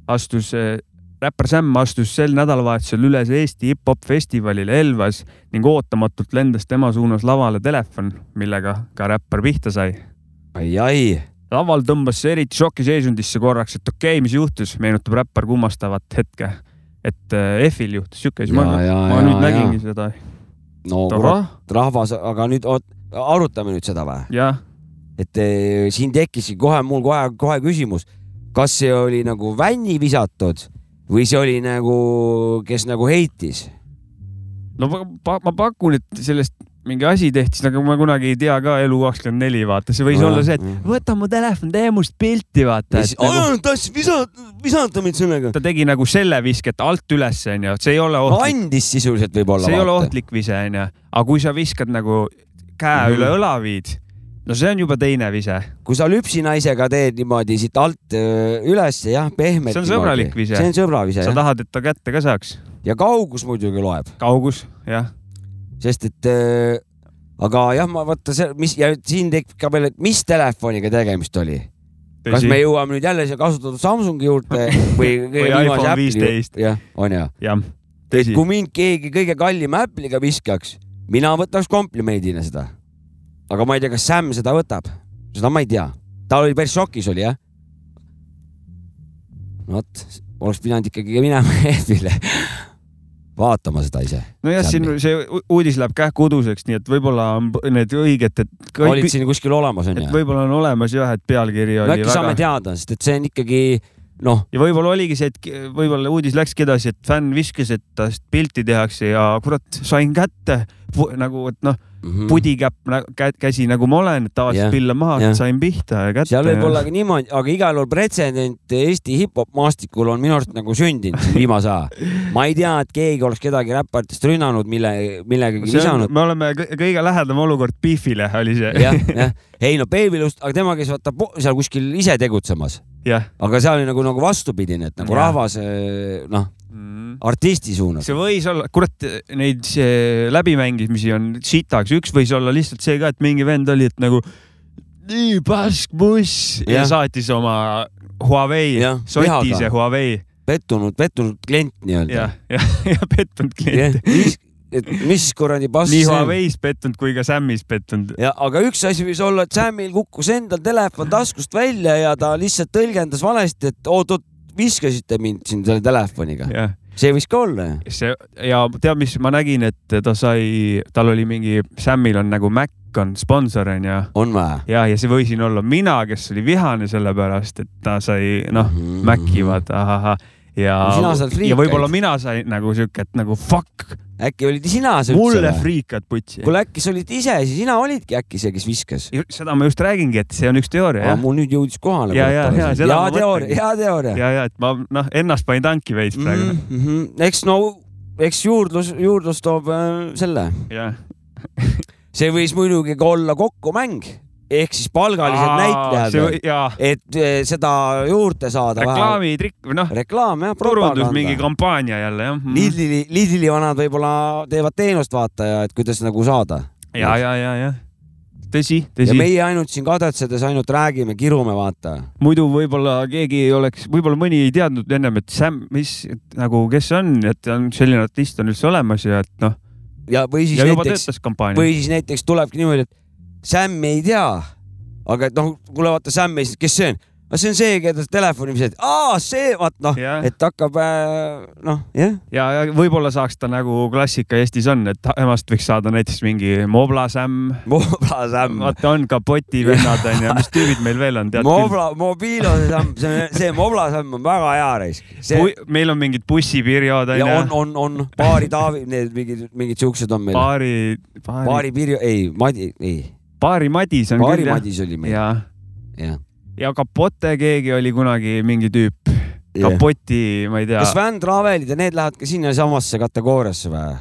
astus äh, räppar Sam astus sel nädalavahetusel üles Eesti hip-hop festivalil Elvas ning ootamatult lendas tema suunas lavale telefon, millega ka räppar pihta sai. ai-ai, laval tõmbas see eriti šokiseisundisse korraks, et okei okay,, mis juhtus, meenutab räppar kummastavat hetke. Et äh, F-il juhtus siuke asi, ma, Ja, ja, ma ja, nüüd ja. nägingi seda. no kurat, rahvas, aga nüüd oot, arutame nüüd seda või? et eh, siin tekkiski kohe mul kohe, kohe küsimus, kas see oli nagu vänni visatud või see oli nagu, kes nagu heitis? no ma, ma, ma pakun, et sellest mingi asi tehti, aga ma kunagi ei tea ka elu kakskümmend neli, vaata, see võis Nojah, olla see, et jah. võta mu telefon, tee must pilti, vaata. Nagu, tassis visata, visata mind sellega. ta tegi nagu selle visket alt üles, onju, see ei ole ohtlik, andis sisuliselt võib-olla. see ei ole. ohtlik vise, onju, aga kui sa viskad nagu käe mm Mhm. -hmm. üle õla viid, no see on juba teine vise. kui sa lüpsinaisega teed niimoodi siit alt öö, üles, jah, pehmelt. See on sõbralik vise. see on sõbravise sa jah, tahad, et ta kätte ka saaks. ja kaugus muidugi loeb, kaugus, jah. Sest et öö, aga jah, ma vaata see, mis ja siin tekib ka veel, et mis telefoniga tegemist oli kas me jõuame nüüd jälle siia kasutatud Samsungi juurde või Või iPhone 15. jah, on ja. jah, tõsi. kui mind keegi kõige kallima Apple'iga viskaks, mina võtaks komplimendina seda. aga ma ei tea, kas Sam seda võtab, seda ma ei tea. ta oli päris šokis oli jah. vot, oleks pidanud ikkagi minema Apple'ile vaatama seda ise. nojah, siin see uudis läheb kähku uduseks, nii et võib-olla on need õiged, et olid kõik, siin kuskil olemas onju? võib-olla on olemas jah, et pealkiri no oli äkki saame väga. teada, sest et see on ikkagi noh, ja võib-olla oligi see, et võib-olla uudis läkski edasi, et fänn viskas, et tast pilti tehakse ja kurat, sain kätte nagu, et noh, mhm. pudikäpp kä, käsi nagu ma olen, et tavaliselt Jah, pillan maha jah., sain pihta ja kätte. seal võib olla ka niimoodi, aga igal juhul pretsedent Eesti hip-hop maastikul on minu arust nagu sündinud viimase aja. ma ei tea, et keegi oleks kedagi räpparitest rünnanud, mille, millegagi visanud. me oleme kõ- kõige lähedam olukord Beefile oli see. jah, jah, ei no Babylost, aga tema käis vaata seal kuskil ise tegutsemas, jah. aga seal oli nagu, nagu vastupidine, et nagu Jah. rahvas noh, artisti suunas. see võis olla, kurat, neid see läbimängimisi on sitaks, üks võis olla lihtsalt see ka, et mingi vend oli, et nagu nii pask buss ja Jah. saatis oma Huawei Jah,, sotise. Huawei pettunud, pettunud klient ja nii-öelda., ja, ja pettunud klient. Et mis kuradi pass nii? Huawei's pettunud kui ka Samis pettunud. ja aga üks asi võis olla, et Samil kukkus endal telefon taskust välja ja ta lihtsalt tõlgendas valesti, et oot-oot, viskasite mind siin selle telefoniga. jah, see võis ka olla ju. see ja tead, mis ma nägin, et ta sai, tal oli mingi, Samil on nagu Mac on sponsor onju on või? ja, ja see võisin olla mina, kes oli vihane selle pärast, et ta sai noh, Mhm. Maci vaata, ahahah. ja ja võib-olla mina sain nagu siuke, et nagu fuck, äkki olid sina see mulle üldse? friikad putsi. kuule, äkki sa olid ise, sina olidki äkki see, kes viskas? seda ma just räägingi, et see on üks teooria mul nüüd jõudis kohale. Ja, ja, ja, seda hea ma teooria, mõtlengi. hea teooria. ja, ja et ma noh, ennast panin tanki veits praegu mm. -hmm. eks no, eks juurdlus, juurdlus toob äh, selle. jah, see võis muidugi ka olla kokkumäng ehk siis palgalised näitlejad, ja et eh, seda juurde saada. reklaamitrikk või noh, reklaam jah, turundus mingi kampaania jälle jah. Lidli, Lidli vanad võib-olla teevad teenust vaata ja et kuidas nagu saada. ja, ja, ja, ja tõsi, ja tõsi. meie ainult siin kadetsedes ainult räägime, kirume vaata. muidu võib-olla keegi ei oleks, võib-olla mõni ei teadnud ennem, et Sam, mis et nagu, kes on, et on selline artist on üldse olemas ja et noh, ja või siis ja näiteks, või siis näiteks tulebki niimoodi, et Sam ei tea, aga et noh, kuule vaata Sam ei, kes see on? see on see, keda telefoni visad, aa see, vaat noh, Jah. et hakkab äh, noh, jah ja, ja võib-olla saaks ta nagu klassika Eestis on, et temast võiks saada näiteks mingi Mobla Sam. Mobla Sam. vaata, on kapoti vennad on ju, mis tüübid meil veel on, tead küll. Mobla, Mobilo Sam, see, see Mobla Sam on väga hea raisk. see meil on mingid bussipirjod on ja on, on, on Paari Taavi, need mingid, mingid siuksed on meil. Paari, Paari, Paari Pirjo, ei, Madi, ei, Paari Madis on Paari küll jah. Madis oli meil. ja, jah. ja Kapote keegi oli kunagi mingi tüüp. Kapoti, ma ei tea kas. Van Travelid ja need lähevad ka sinnasamasse kategooriasse või?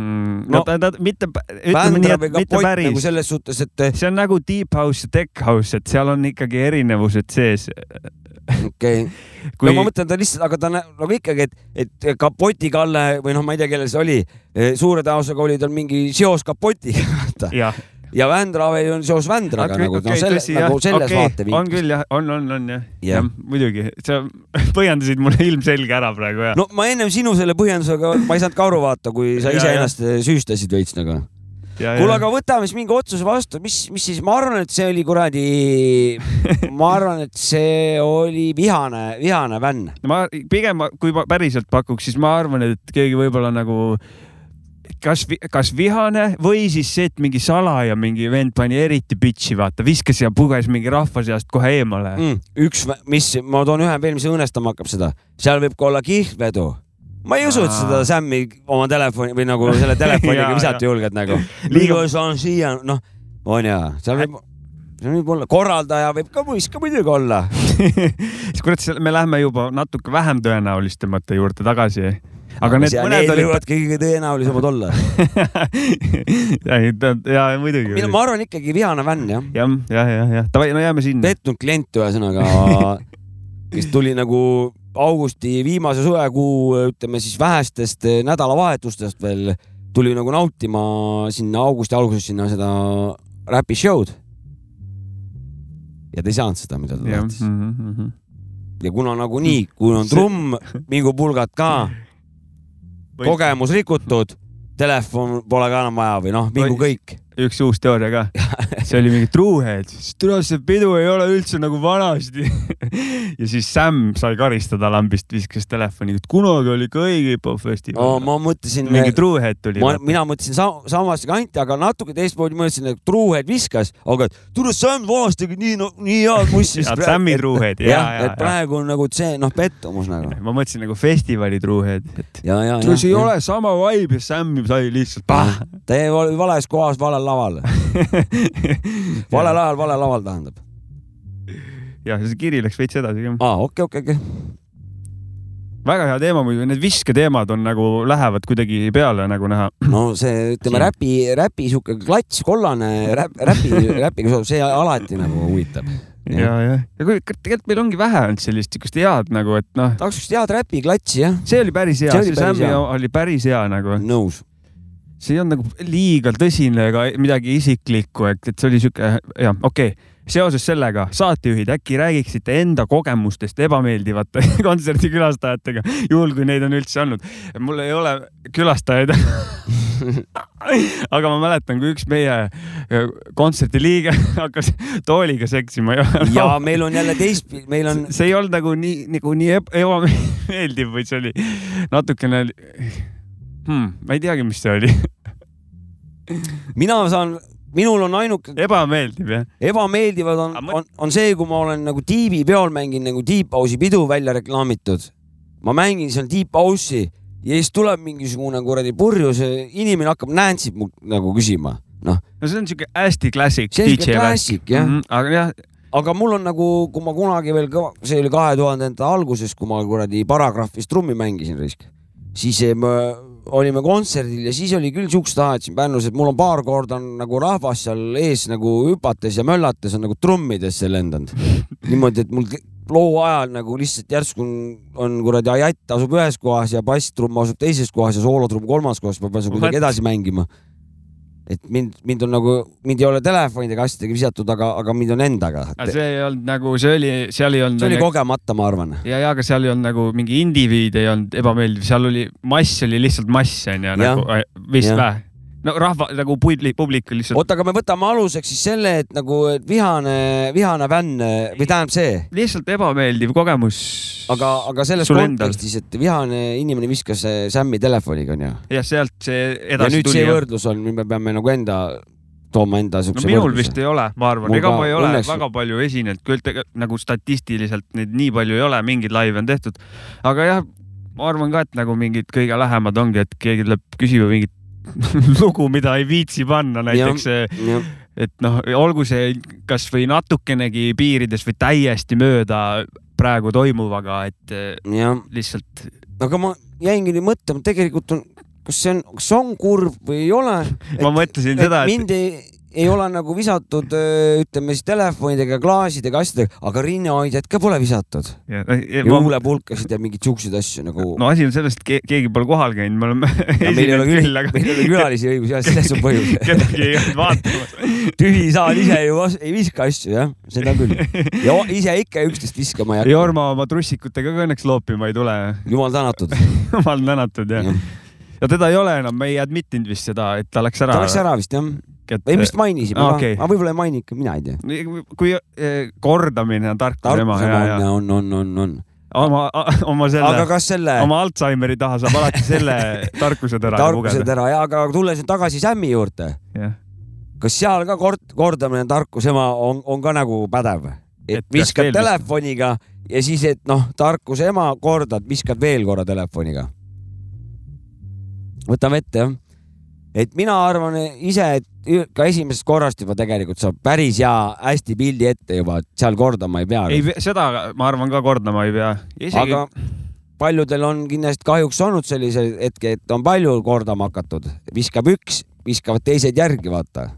mm,. No, ta, ta mitte, ütleme nii, et mitte päris nagu. selles suhtes, et see on nagu deep house ja tech house, et seal on ikkagi erinevused sees. okei okay., kui no ma mõtlen ta lihtsalt, aga ta nagu ikkagi, et, et kapotikalle või noh, ma ei tea, kellel see oli, suure tõenäosusega oli tal mingi seos kapotiga, vaata. Ja Vändravel on seos Vändraga Okei, nagu, okei, no selle, nagu selles Okei, on vaatevinklist. küll jah, on, on, on jah, Jah. jah, muidugi, sa põhjendasid mulle ilmselge ära praegu ja. no ma ennem sinu selle põhjendusega, ma ei saanud ka aru vaata, kui sa iseennast süüstasid veits nagu. kuule, aga võtame siis mingi otsuse vastu, mis, mis siis, ma arvan, et see oli kuradi, ma arvan, et see oli vihane, vihane vänn. ma pigem, kui ma päriselt pakuks, siis ma arvan, et keegi võib-olla nagu kas, kas vihane või siis see, et mingi salaja mingi vend pani eriti bitch'i, vaata, viskas ja puges mingi rahva seast kohe eemale mm.. üks, mis, ma toon ühe veel, mis õõnestama hakkab seda, seal võib ka olla kihlvedu. ma ei usu, et seda. Sämmi oma telefoni või nagu selle telefoniga visata julged nagu. Liiga saan siia, noh, on ja, seal võib, seal võib olla, korraldaja võib ka võis ka muidugi olla. siis kurat, me lähme juba natuke vähem tõenäolisemate juurde tagasi. Aga need mõned olid. võivad kõige tõenäolisemad olla. ja muidugi. mina, ma arvan ikkagi vihane vänn jah, jah, jah, jah, jah, davai, no jääme sinna. pettunud klient ühesõnaga, kes tuli nagu augusti viimase suvekuu, ütleme siis vähestest eh, nädalavahetustest veel, tuli nagu nautima sinna augusti alguses sinna seda räpi show'd. ja ta ei saanud seda, mida ta tahtis. ja kuna nagunii, kui on trumm, mingu pulgad ka, kogemus rikutud, telefon pole ka enam vaja või noh, mingu kõik. Üks uus teooria ka. see oli mingi Truehead, siis tule see pidu ei ole üldse nagu vanasti. ja siis Sam sai karistada lambist, viskas telefoni, et kunagi oli ka õige hip-hop festival no ma mõtlesin, mingi Truehead tuli. mina mõtlesin sa, samast kanti, aga natuke teistmoodi mõtlesin, et Truuhead viskas, aga tule Sam vanasti nii no,, nii head mussi. Ja Sam'i Truuhead, jah, jaa, et praegu on nagu see noh, pettumus nagu. ma mõtlesin nagu festivali Truehead, et ja, ja, tule see ei ja. ole sama vibe ja Sam sai lihtsalt ta oli vales kohas, valel laval. valel ajal, valel laval tähendab. ja see kiri läks veits edasi ka. aa, okei, okei, okei. väga hea teema muidu, need visketeemad on nagu, lähevad kuidagi peale nagu näha. no see, ütleme räpi, räpi sihuke klats, kollane räp, räpi, räpiga, see alati nagu huvitab. ja, jah. ja kui tegelikult meil ongi vähe olnud sellist siukest head nagu, et noh, tahaks siukest head räpi klatsi jah, see oli päris hea, See see hea. oli päris hea nagu. nõus. See ei olnud nagu liiga tõsine ega midagi isiklikku, et, et see oli sihuke, jah, okei okay. seoses sellega, saatejuhid, äkki räägiksite enda kogemustest ebameeldivate kontserdikülastajatega, juhul kui neid on üldse olnud. mul ei ole külastajaid. aga ma mäletan, kui üks meie eh, kontserdi liige hakkas tooliga seksima ja, meil on jälle teist, meil on see ei olnud nagu nii, nagu nii eb- ebameeldiv, vaid see oli natukene hmm,, ma ei teagi, mis see oli, mina saan, minul on ainuke ebameeldiv jah. ebameeldivad on mõt- on, on see, kui ma olen nagu tiibi peol mängin nagu Deep House'i pidu välja reklaamitud. ma mängin seal Deep House'i ja siis tuleb mingisugune kuradi purjus, inimene hakkab Nancy't mu nagu küsima, noh. no see on siuke hästi klassik. See on siuke klassik, jah. aga jah, aga mul on nagu, kui ma kunagi veel see oli kahe tuhandendate alguses, kui ma kuradi paragrahvis trummi mängisin siis me olime kontserdil ja siis oli küll siuksed ajad siin Pärnus, et mul on paar korda on nagu rahvas seal ees nagu hüpates ja möllates on nagu trummidesse lendanud. niimoodi, et mul loo ajal nagu lihtsalt järsku on, on kuradi ajatt asub ühes kohas ja basstrumm asub teises kohas ja soolotrumm kolmandas kohas, ma pean seda kuidagi edasi mängima. Et mind, mind on nagu, mind ei ole telefonidega asjadega visatud, aga, aga mind on endaga. see ei olnud nagu, see oli, seal ei olnud. see oli kogemata, ma arvan. ja, ja aga seal ei olnud nagu mingi indiviid ei olnud ebameeldiv, seal oli mass oli lihtsalt mass onju, nagu vist Jah. No rahva nagu publik, publik lihtsalt oota, aga me võtame aluseks siis selle, et nagu vihane, vihane vänn või tähendab see, lihtsalt ebameeldiv kogemus. aga, aga selles kontekstis, et vihane inimene viskas äh, Sammi telefoniga onju. ja sealt see ja edasi nüüd tuli see ja võrdlus on, me peame nagu enda, tooma enda no siukse minul vist ei ole, ma arvan, ega ma ei ole õnneks- väga palju esinenud, küll tege- nagu statistiliselt neid nii palju ei ole, mingeid laive on tehtud. aga jah, ma arvan ka, et nagu mingid kõige lähemad ongi, et keegi tuleb küsima mingit lugu, mida ei viitsi panna, näiteks eh, et noh, olgu see kasvõi natukenegi piirides või täiesti mööda praegu toimuvaga, et eh, jah, lihtsalt aga ma jäingi nüüd mõtlema, tegelikult on, kas see on, kas see on kurb või ei ole. ma mõtlesin seda, et mind ei, ei ole nagu visatud, ütleme siis telefonidega, klaasidega, asjadega, aga rinnahoidjad ka pole visatud. Ja- ja ja ja mingeid siukseid asju nagu no asi on selles, et ke- keegi pole kohal käinud, me oleme ja meil ei ole küll, aga meil ei ole külalisi õigus ja selles on põhjus. kedagi ei olnud vaatamas. tühi saal ise ju ei viska asju jah, seda küll. ja ise ikka üksteist viskama ei hakka. Jorma oma trussikutega ka õnneks loopima ei tule. jumal tänatud. jumal tänatud jah. ja teda ei ole enam, me ei admit inud vist seda, et ta läks ära. ta läks ära vist jah, et või vist mainisime ka okei., aga võib-olla ei maini ikka, mina ei tea. kui eh, kordamine on tarkuse ema tarkuse on on, on, on, oma, oma aga selle, kas selle oma Alžeimeri taha saab alati selle tarkused ära tarkused ära ja, aga tulles nüüd tagasi Sämmi juurde, jah, kas seal ka kord, kordamine tarkuse ema on, on ka nagu pädev? Et et viskad telefoniga ja siis, et noh, tarkuse ema kordad, viskad veel korra telefoniga. võtame ette jah. Et mina arvan ise, et ka esimesest korrast juba tegelikult saab päris hea hästi pildi ette juba, et seal kordama ei pea. ei, seda ma arvan ka kordama ei pea. isegi aga paljudel on kindlasti kahjuks olnud selliseid hetki, et on palju kordama hakatud, viskab üks, viskavad teised järgi, vaata.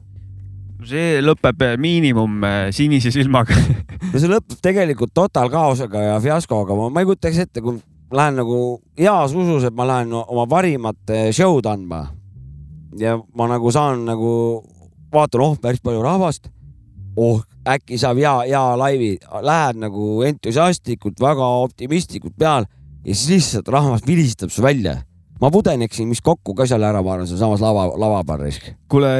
see lõpeb miinimum eh, sinise silmaga. no see lõpeb tegelikult totaalkaosega ja fiaskoga, ma ei kujutaks ette, kui lähen nagu heas usus, et ma lähen oma parimat eh, show'd andma. Ja ma nagu saan nagu, vaatan, oh, päris palju rahvast. oh, äkki saab hea, hea laivi, lähed nagu entusiastlikult, väga optimistlikult peal ja siis lihtsalt rahvas vilistab su välja. ma pudeneksin vist kokku ka seal ära, ma arvan, sealsamas lava, lava peal risk. kuule,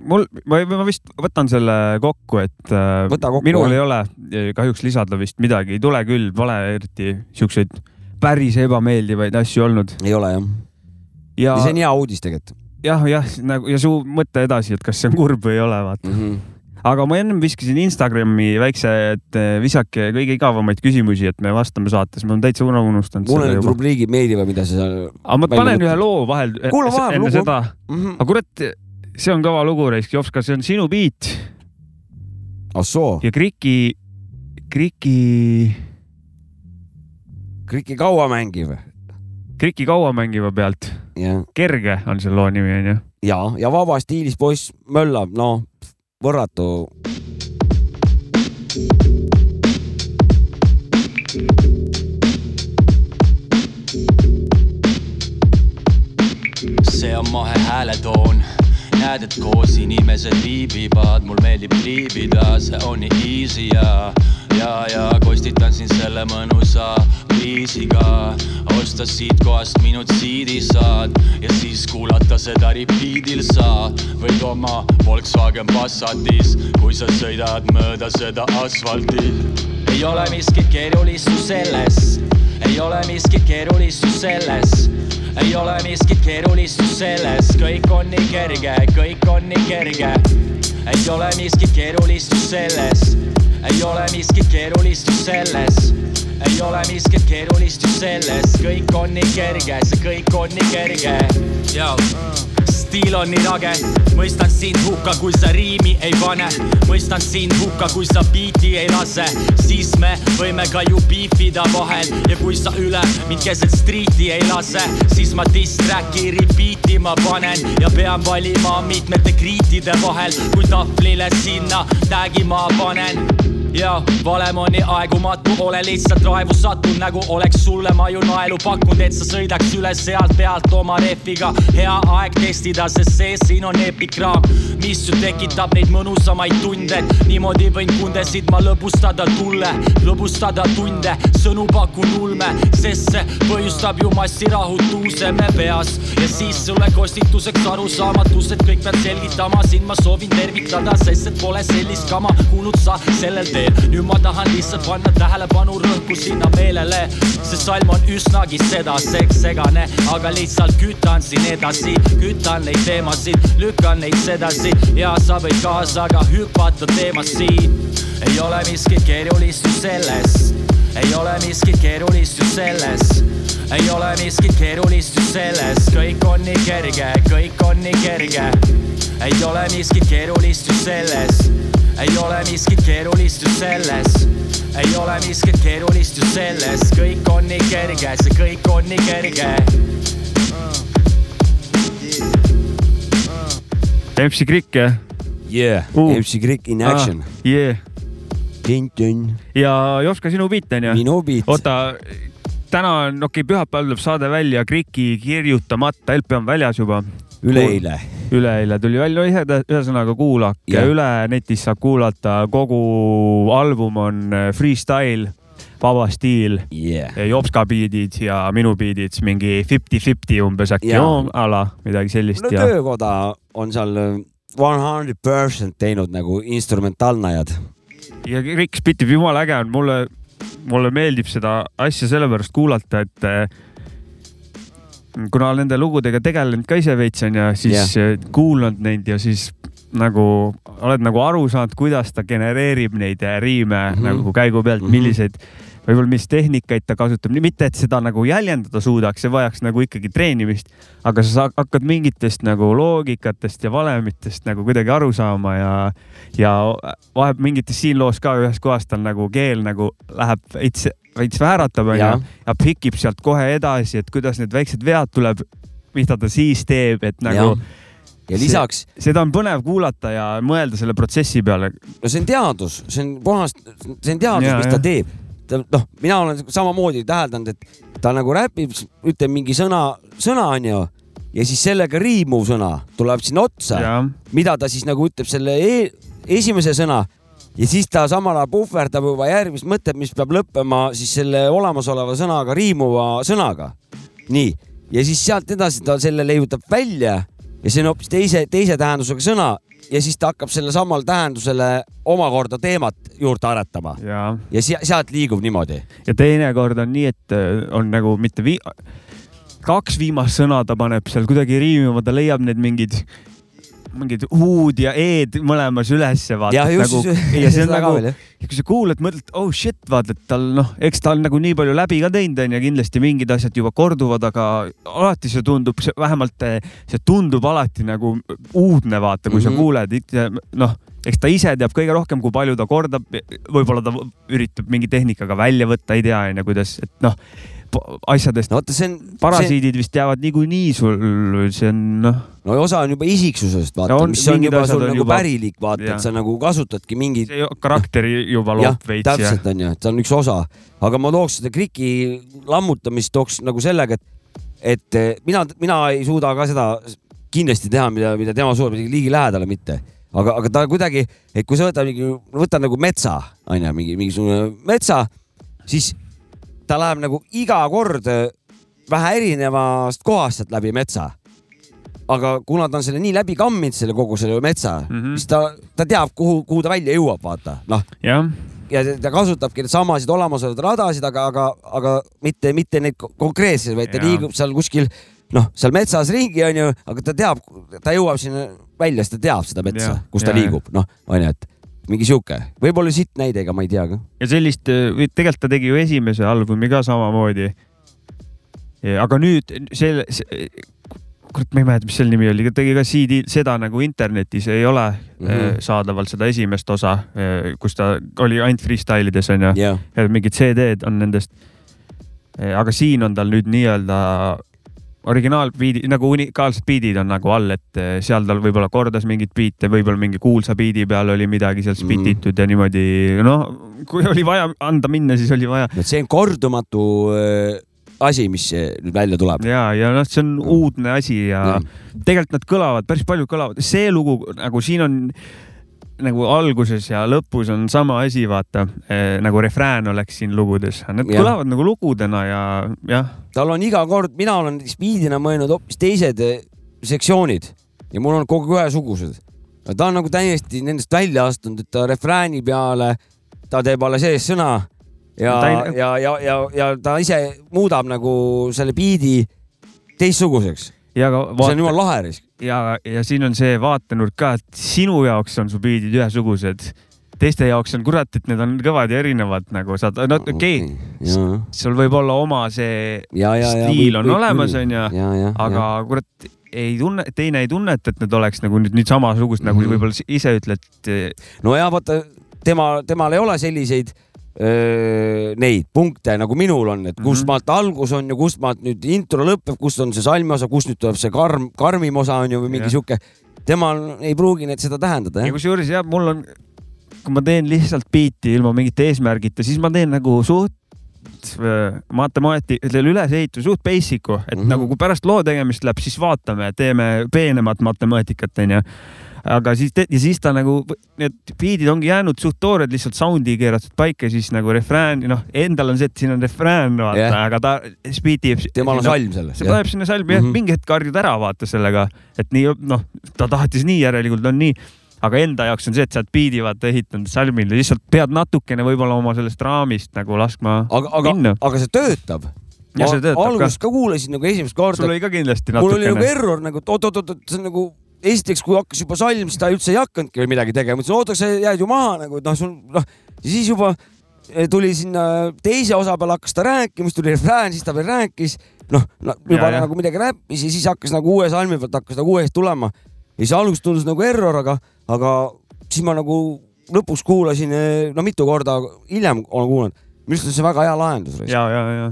mul, ma, ma vist võtan selle kokku, et äh, kokku, minul jah. ei ole kahjuks lisada vist midagi, ei tule küll, pole eriti siukseid päris ebameeldivaid asju olnud. ei ole jah ja ja see on hea uudis tegelikult jah, jah, nagu ja su mõte edasi, et kas see on kurb või ei ole, vaata. mm. -hmm. aga ma ennem viskasin Instagrami väikse, et eh, visake kõige igavamaid küsimusi, et me vastame saates, ma olen täitsa unustanud mulle need rubriigid meeldivad, mida sa seal aga ma panen ühe loo vahel Kuule, vahel enne lugu. seda. mm. -hmm. aga kurat, see on kõva lugu, Reisk Jovska, see on sinu beat ah ja Kriki, Kriki, Kriki kaua mängiv Kriki kaua mängiva pealt. ja, kerge on selle loo nimi onju. ja, ja vaba stiilis poiss möllab, noh, võrratu. see on mahe hääletoon. näed, et koos inimesed viibivad, mul meeldib liibida, see on nii easy ja, ja, ja kostitan sind selle mõnusa viisiga. osta siit kohast minut siidi saad ja siis kuulata seda repeat'il sa võid oma Volkswagen Passatis, kui sa sõidad mööda seda asfalti. ei ole miskit keerulist selles, ei ole miskit keerulist selles ei ole miskit keerulist just selles, kõik on nii kerge, kõik on nii kerge. ei ole miskit keerulist just selles, ei ole miskit keerulist just selles, ei ole miskit keerulist just selles, kõik on nii kerge, see kõik on nii kerge. Stiil on nii rage, mõistan sind hukka, kui sa riimi ei pane, mõistan sind hukka, kui sa biiti ei lase, siis me võime ka ju beefida vahel. Ja kui sa üle mind keset striiti ei lase, siis ma diss-track'i repeat'i ma panen. Ja pean valima mitmete kriitide vahel, kui tahvlile sinna tag'i ma panen ja valem on nii aegumatu, ole lihtsalt raevu sattunud, nagu oleks sulle ma ju naelu pakkunud, et sa sõidaks üle sealt pealt oma rehviga. hea aeg testida, sest see siin on epikraam, mis ju tekitab neid mõnusamaid tunde. niimoodi võin kundesid ma lõbustada tulle, lõbustada tunde, sõnu pakun ulme, sest see põhjustab ju massirahutuse me peas ja siis sulle kostituseks arusaamatus, et kõik pead selgitama, sind ma soovin tervitada, sest et pole sellist kama kuulnud sa sellel teel. nüüd ma tahan lihtsalt panna tähelepanu rõhku sinna meelele, see salm on üsnagi sedaseks segane, aga lihtsalt kütan siin edasi, kütan neid teemasid, lükkan neid sedasi ja sa võid kaasa ka hüpata teemast siin. ei ole miskit keerulist ju selles, ei ole miskit keerulist ju selles. Ei ole miskit keerulist ju selles, kõik on nii kerge, kõik on nii kerge. ei ole miskit keerulist ju selles, ei ole miskit keerulist ju selles, ei ole miskit keerulist ju selles, kõik on nii kerge, see kõik on nii kerge. MC Krikk jah? Yeah MC Krik in action. Ah,. Yeah. ah.. ja Joska, sinu beat on ju? minu beat. oota, täna on, okei okay,, pühapäeval tuleb saade välja, Kriki kirjutamata LP on väljas juba. üleeile. üleeile tuli välja, ühesõnaga kuulake ja. Üle, netis saab kuulata, kogu album on äh, freestyle, vaba stiil, Yeah. Jopska beat'id ja minu beat'id, mingi fifty-fifty umbes äkki Jaa. ala, midagi sellist no ja töökoda on seal äh, one hundred percent teinud nagu instrumentaalnajad. Ja Rick spitib jumala äge on, mulle, mulle meeldib seda asja sellepärast kuulata, et eh, kuna nende lugudega tegelenud ka ise veits onju, siis yeah. kuulanud neid ja siis nagu oled nagu aru saanud, kuidas ta genereerib neid eh, riime mm. -hmm. nagu käigu pealt mm. -hmm. milliseid, võib-olla mis tehnikaid ta kasutab, mitte et seda nagu jäljendada suudaks, see vajaks nagu ikkagi treenimist, aga sa saad, hakkad mingitest nagu loogikatest ja valemitest nagu kuidagi aru saama ja, ja vaheb mingites siin loos ka ühes kohas tal nagu keel nagu läheb veits, veits vääratab onju Jah. ja pikib sealt kohe edasi, et kuidas need väiksed vead tuleb, mida ta siis teeb, et nagu ja, ja lisaks, seda on põnev kuulata ja mõelda selle protsessi peale. no see on teadus, see on puhas, see on teadus, Ja, mis ja. ta teeb. Ta noh, mina olen samamoodi täheldanud, et ta nagu räpib, ütleb mingi sõna, sõna onju ja siis sellega riimuv sõna tuleb sinna otsa, mida ta siis nagu ütleb selle e esimese sõna ja siis ta samal ajal puhverdab juba järgmist mõtet, mis peab lõppema siis selle olemasoleva sõnaga riimuva sõnaga. nii, ja siis sealt edasi ta selle leiutab välja ja see on hoopis teise, teise tähendusega sõna. Ja siis ta hakkab selle samal tähendusele omakorda teemat juurde aretama. Ja, ja se- sealt liigub niimoodi. ja teinekord on nii, et äh, on nagu mitte vii-, kaks viimast sõna ta paneb seal kuidagi riimima, ta leiab need mingid mingid U-d ja E-d mõlemas ülesse vaata. nagu,, ja see on nagu kui sa kuulad, mõtled, oh shit, vaata, et tal noh, eks ta on nagu nii palju läbi ka teinud onju, kindlasti mingid asjad juba korduvad, aga alati see tundub, vähemalt eh, see tundub alati nagu uudne, vaata, kui mm -hmm. Mhm. sa kuuled, noh, eks ta ise teab kõige rohkem, kui palju ta kordab, võib-olla ta üritab mingi tehnikaga välja võtta, ei tea onju, kuidas, et noh, asjadest. No vaata, see on, parasiidid vist jäävad niikuinii sul, see on noh, no osa on juba isiksusest, vaata No mis on juba sul on nagu juba- pärilik, vaata, et sa nagu kasutadki mingit see karakteri juba loob, veits ja täpselt on ju, et see on üks osa, aga ma tooks seda kriki lammutamist tooks nagu sellega, et, et eh, mina, mina ei suuda ka seda kindlasti teha, mida, mida tema suudab, ligilähedale mitte, aga, aga ta kuidagi, et kui sa võtad mingi, võtad nagu metsa, onju, mingi mingisugune metsa, siis ta läheb nagu iga kord eh, vähe erinevast kohast sealt läbi metsa aga kuna ta on selle nii läbi kamminud, selle kogu selle metsa mm. -hmm. siis ta, ta teab, kuhu, kuhu ta välja jõuab, vaata, noh jah, ja ta- ta kasutabki neid samasid olemasolevaid radasid, aga, aga, aga mitte, mitte neid ko- konkreetseid, vaid ta Jaa. liigub seal kuskil noh, seal metsas ringi onju, aga ta teab, ta jõuab sinna välja, siis ta teab seda metsa kus ta jaa, liigub, noh onju, et mingi sihuke, võib-olla sitt näide, ega ma ei tea ka. ja sellist, tegelikult ta tegi ju esimese albumi ka samamoodi. aga nüüd selle, kurat, ma ei mäleta, mis selle nimi oli, tegi ka CD, seda nagu internetis ei ole mm. -hmm. saadaval seda esimest osa, kus ta oli ainult freestyle ides onju ja mingid CD-d on nendest. aga siin on tal nüüd nii-öelda originaalbiidi nagu unikaalsed biidid on nagu all, et eh, seal tal võib-olla kordas mingeid biite, võib-olla mingi kuulsa biidi peal oli midagi seal spititud mm. ja niimoodi, noh, kui oli vaja anda minna, siis oli vaja. see on kordumatu äh, asi, mis nüüd välja tuleb. ja, ja noh, see on uudne asi ja, ja. tegelikult nad kõlavad, päris paljud kõlavad, see lugu nagu siin on nagu alguses ja lõpus on sama asi, vaata eh, nagu refrään oleks siin lugudes, need Jah. kõlavad nagu lugudena ja jah, tal on iga kord, mina olen spiidina mõelnud hoopis teised eh, sektsioonid ja mul on kogu ühesugused. ta on nagu täiesti nendest välja astunud, et ta refrääni peale, ta teeb alles ees sõna ja ei-, ja, ja, ja, ja ta ise muudab nagu selle biidi teistsuguseks. Ja ka see on jumala lahe risk. ja, ja siin on see vaatenurk ka, et sinu jaoks on su biidid ühesugused, teiste jaoks on kurat, et need on kõvad ja erinevad nagu saad, no okei okay,, ja, sul võib olla oma see ja, ja, ja. stiil on olemas, onju, ja, ja, aga kurat ei tunne, teine ei tunneta, et need oleks nagu nüüd, nüüd samasugused nagu Mhm. võib-olla ise ütled. no ja vaata tema, temal ei ole selliseid neid punkte nagu minul on, et kust Mhm. maalt algus on ja kust maalt nüüd intro lõpeb, kust on see salmi osa, kust nüüd tuleb see karm, karmim osa on ju või mingi Jah. sihuke. temal ei pruugi need seda tähendada ja kusjuures jah, mul on, kui ma teen lihtsalt biiti ilma mingite eesmärgita, siis ma teen nagu suht matemaati, selle ülesehituse suht basic'u, et mm Mhm. -hmm. nagu kui pärast loo tegemist läheb, siis vaatame, teeme peenemat matemaatikat, onju. Aga siis, ja siis ta nagu, need biidid ongi jäänud suht toored, lihtsalt sound'i keeratud paika ja siis nagu refrään, noh, endal on see, et siin on refrään, vaata yeah., aga ta, jääb. temal on salm selles see. paneb sinna salmi mm -hmm., mingi hetk harjud ära vaata sellega, et nii noh, ta tahtis nii, järelikult on nii. aga enda jaoks on see, et sa oled biidi vaata ehitanud salmil ja lihtsalt pead natukene võib-olla oma sellest raamist nagu laskma aga, aga minna., aga see töötab. ja see töötab ka. alguses ka kuulasin nagu esimest korda sul, oli ka kindlasti mul oli nagu natukene. error nagu, et oot-oot-oot, see on nagu esiteks, kui hakkas juba salm, siis ta üldse ei hakanudki veel midagi tegema, ütlesin oota, sa jääd ju maha nagu, et noh, sul noh, siis juba eh, tuli sinna teise osa peale hakkas ta rääkima, siis tuli refrään, siis ta veel rääkis, noh no,, juba Ja, nagu midagi räppis ja siis hakkas nagu uue salmi pealt hakkas nagu uuesti tulema. ja siis alguses tundus nagu error, aga, aga siis ma nagu lõpuks kuulasin, no mitu korda hiljem olen kuulanud, minu arust on see väga hea lahendus. ja, ja, ja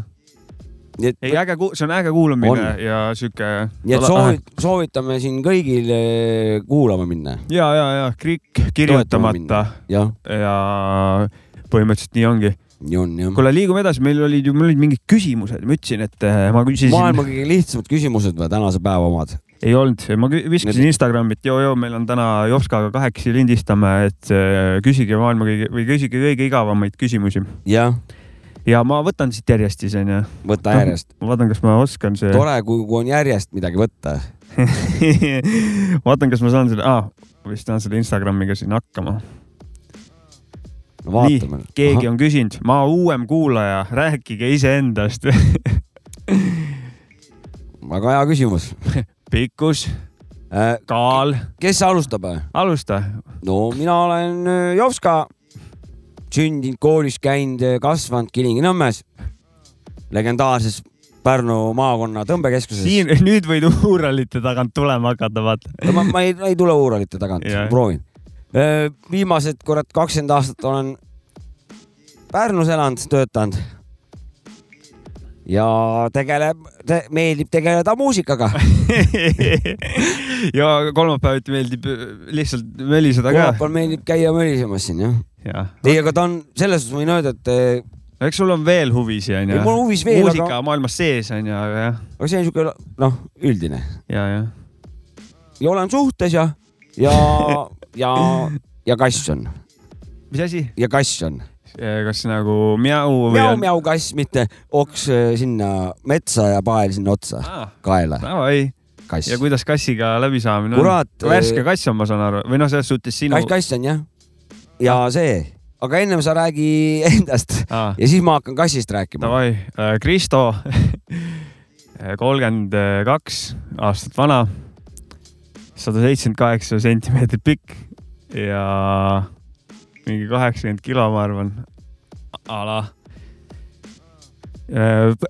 et, ei äge, see on äge kuulamine On. ja sihuke. nii et soovit, soovitame siin kõigil eh, kuulama minna. ja, ja, ja krik kirjutamata jah, ja põhimõtteliselt nii ongi. nii on jah. kuule, liigume edasi, meil olid ju, mul olid mingid küsimused, ma ütlesin, et eh, ma küsisin. maailma kõige lihtsamad küsimused või tänase päeva omad? ei olnud, ma viskasin Need- Instagrami, et joo-joo, meil on täna Jopskaga kahekesi lindistame, et äh, küsige maailma kõige või küsige kõige igavamaid küsimusi jah, ja ma võtan siit järjest siis onju. võta järjest. ma vaatan, kas ma oskan see. tore, kui, on järjest midagi võtta. vaatan, kas ma saan selle ah,, vist saan selle Instagramiga siin hakkama. no vaatame. keegi on küsinud, ma uuem kuulaja, rääkige iseendast. väga hea küsimus pikkus, äh,. kaal, kes alustab? alusta. no mina olen äh, Jovska, sündinud, koolis käinud, kasvanud Kilingi-Nõmmes, legendaarses Pärnu maakonna tõmbekeskuses. siin nüüd võid Uuralite tagant tulema hakata, vaata. ma, ma ei, ei tule Uuralite tagant proovin. viimased kurat kakskümmend aastat olen Pärnus elanud, töötanud. Ja tegeleb te,, meeldib tegeleda muusikaga. ja kolmapäeviti meeldib lihtsalt möliseda ka. kolmapäeval meeldib käia mölisemas siin jah. jah, ei, aga ta on, selles suhtes võin öelda, et eh, eks sul on veel huvisid onju. mul on huvis veel, muusika aga, maailmas sees onju, aga jah, aga see on siuke noh, üldine ja, ja. ja olen suhtes ja, ja, ja, ja kass on mis asi, ja kass on. Kas nagu mjau või? mjau-mjau kass, mitte oks eh, sinna metsa ja pael sinna otsa, Ah, kaela, kass ja. kuidas kassiga läbisaamine Kurat, on? värske kass on, ma saan aru, või noh, selles suhtes sinu kass, on jah. ja see, aga ennem sa räägi endast ah,. ja siis ma hakkan kassist rääkima. Davai, Kristo, kolmkümmend kaks aastat vana, sada seitsekümmend kaheksa sentimeetrit pikk ja mingi kaheksakümmend kilo, ma arvan. ala.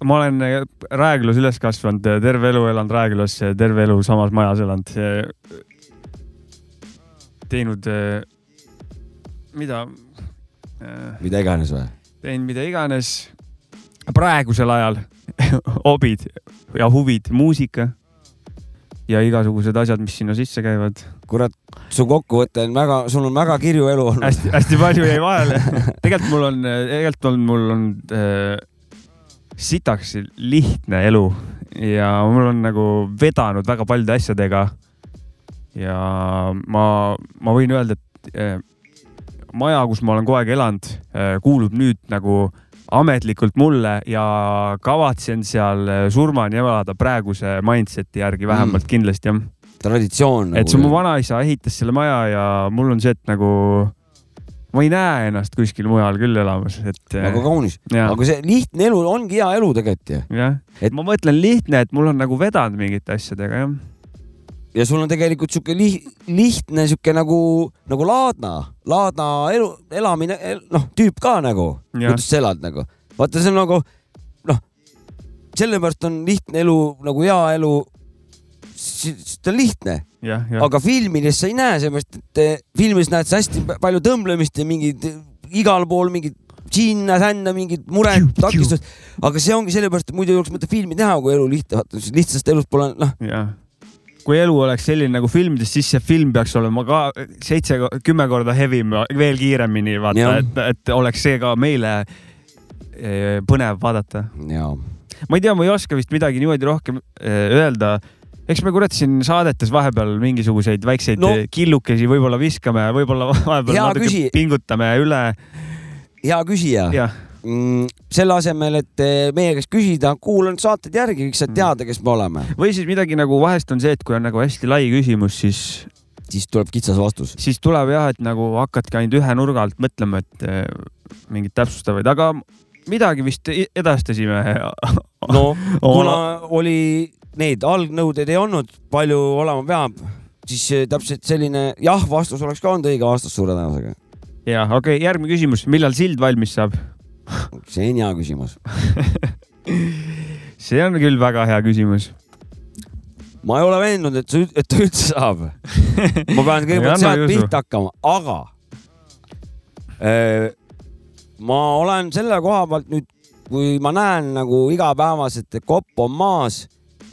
ma olen Rääglus üles kasvanud, terve elu elanud Rääglus, terve elu samas majas elanud. teinud, mida, mida iganes või? teinud mida iganes praegusel ajal hobid ja huvid, muusika ja igasugused asjad, mis sinna sisse käivad. kurat, su kokkuvõte on väga, sul on väga kirju elu olnud. hästi-hästi palju jäi vahele. tegelikult mul on, tegelikult on mul on äh, sitaks lihtne elu ja mul on nagu vedanud väga paljude asjadega. ja ma, ma võin öelda, et äh, maja, kus ma olen kogu aeg elanud äh,, kuulub nüüd nagu ametlikult mulle ja kavatsen seal äh, surmani elada praeguse mindset'i järgi vähemalt mm. kindlasti jah. Traditsioon et see mu vanaisa ehitas selle maja ja mul on see, et nagu ma ei näe ennast kuskil mujal küll elamas, et. väga kaunis, jah, aga see lihtne elu ongi hea elu tegelikult ju. jah, et- ma mõtlen lihtne, et mul on nagu vedanud mingite asjadega jah. ja sul on tegelikult sihuke li lihtne sihuke nagu, nagu Laadna, Laadna elu, elamine, noh, tüüp ka nagu, kuidas sa elad nagu. vaata, see on nagu noh, sellepärast on lihtne elu nagu hea elu. Ta on lihtne, aga filmides sa ei näe, seepärast et eh, filmis näed sa hästi palju tõmblemist ja mingid igal pool mingid sinna-sänna mingid mured, takistused, aga see ongi sellepärast, et muidu ei oleks mõtet filmi teha, kui elu lihtne, lihtsast elust pole noh, kui elu oleks selline nagu filmides, siis see film peaks olema ka seitse, kümme korda hevim, veel kiiremini vaata et, et oleks see ka meile eh, põnev vaadata. ma ei tea, ma ei oska vist midagi niimoodi rohkem eh, öelda. Eks me kurat siin saadetes vahepeal mingisuguseid väikseid No. killukesi võib-olla viskame, võib-olla vahepeal natuke küsi- pingutame üle. hea küsija, jah, selle asemel, et eh, meie käest küsida, kuulanud saated järgi, võiks sa teada, kes me oleme, või siis midagi nagu vahest on see, et kui on nagu hästi lai küsimus, siis, siis tuleb kitsas vastus. siis tuleb jah, et nagu hakkadki ainult ühe nurga alt mõtlema, et eh, mingeid täpsustavaid, aga midagi vist i- edastasime. no kuna oli neid algnõudeid ei olnud, palju olema peab, siis eh, täpselt selline jah-vastus oleks ka olnud õige vastus suure tõenäosusega. ja okei okay,, järgmine küsimus, millal sild valmis saab? see on hea küsimus. see on küll väga hea küsimus. ma ei ole veendunud, et, et ta üldse saab. ma pean kõigepealt sealt pihta hakkama, aga äh, ma olen selle koha pealt nüüd, kui ma näen nagu igapäevaselt, et kopp on maas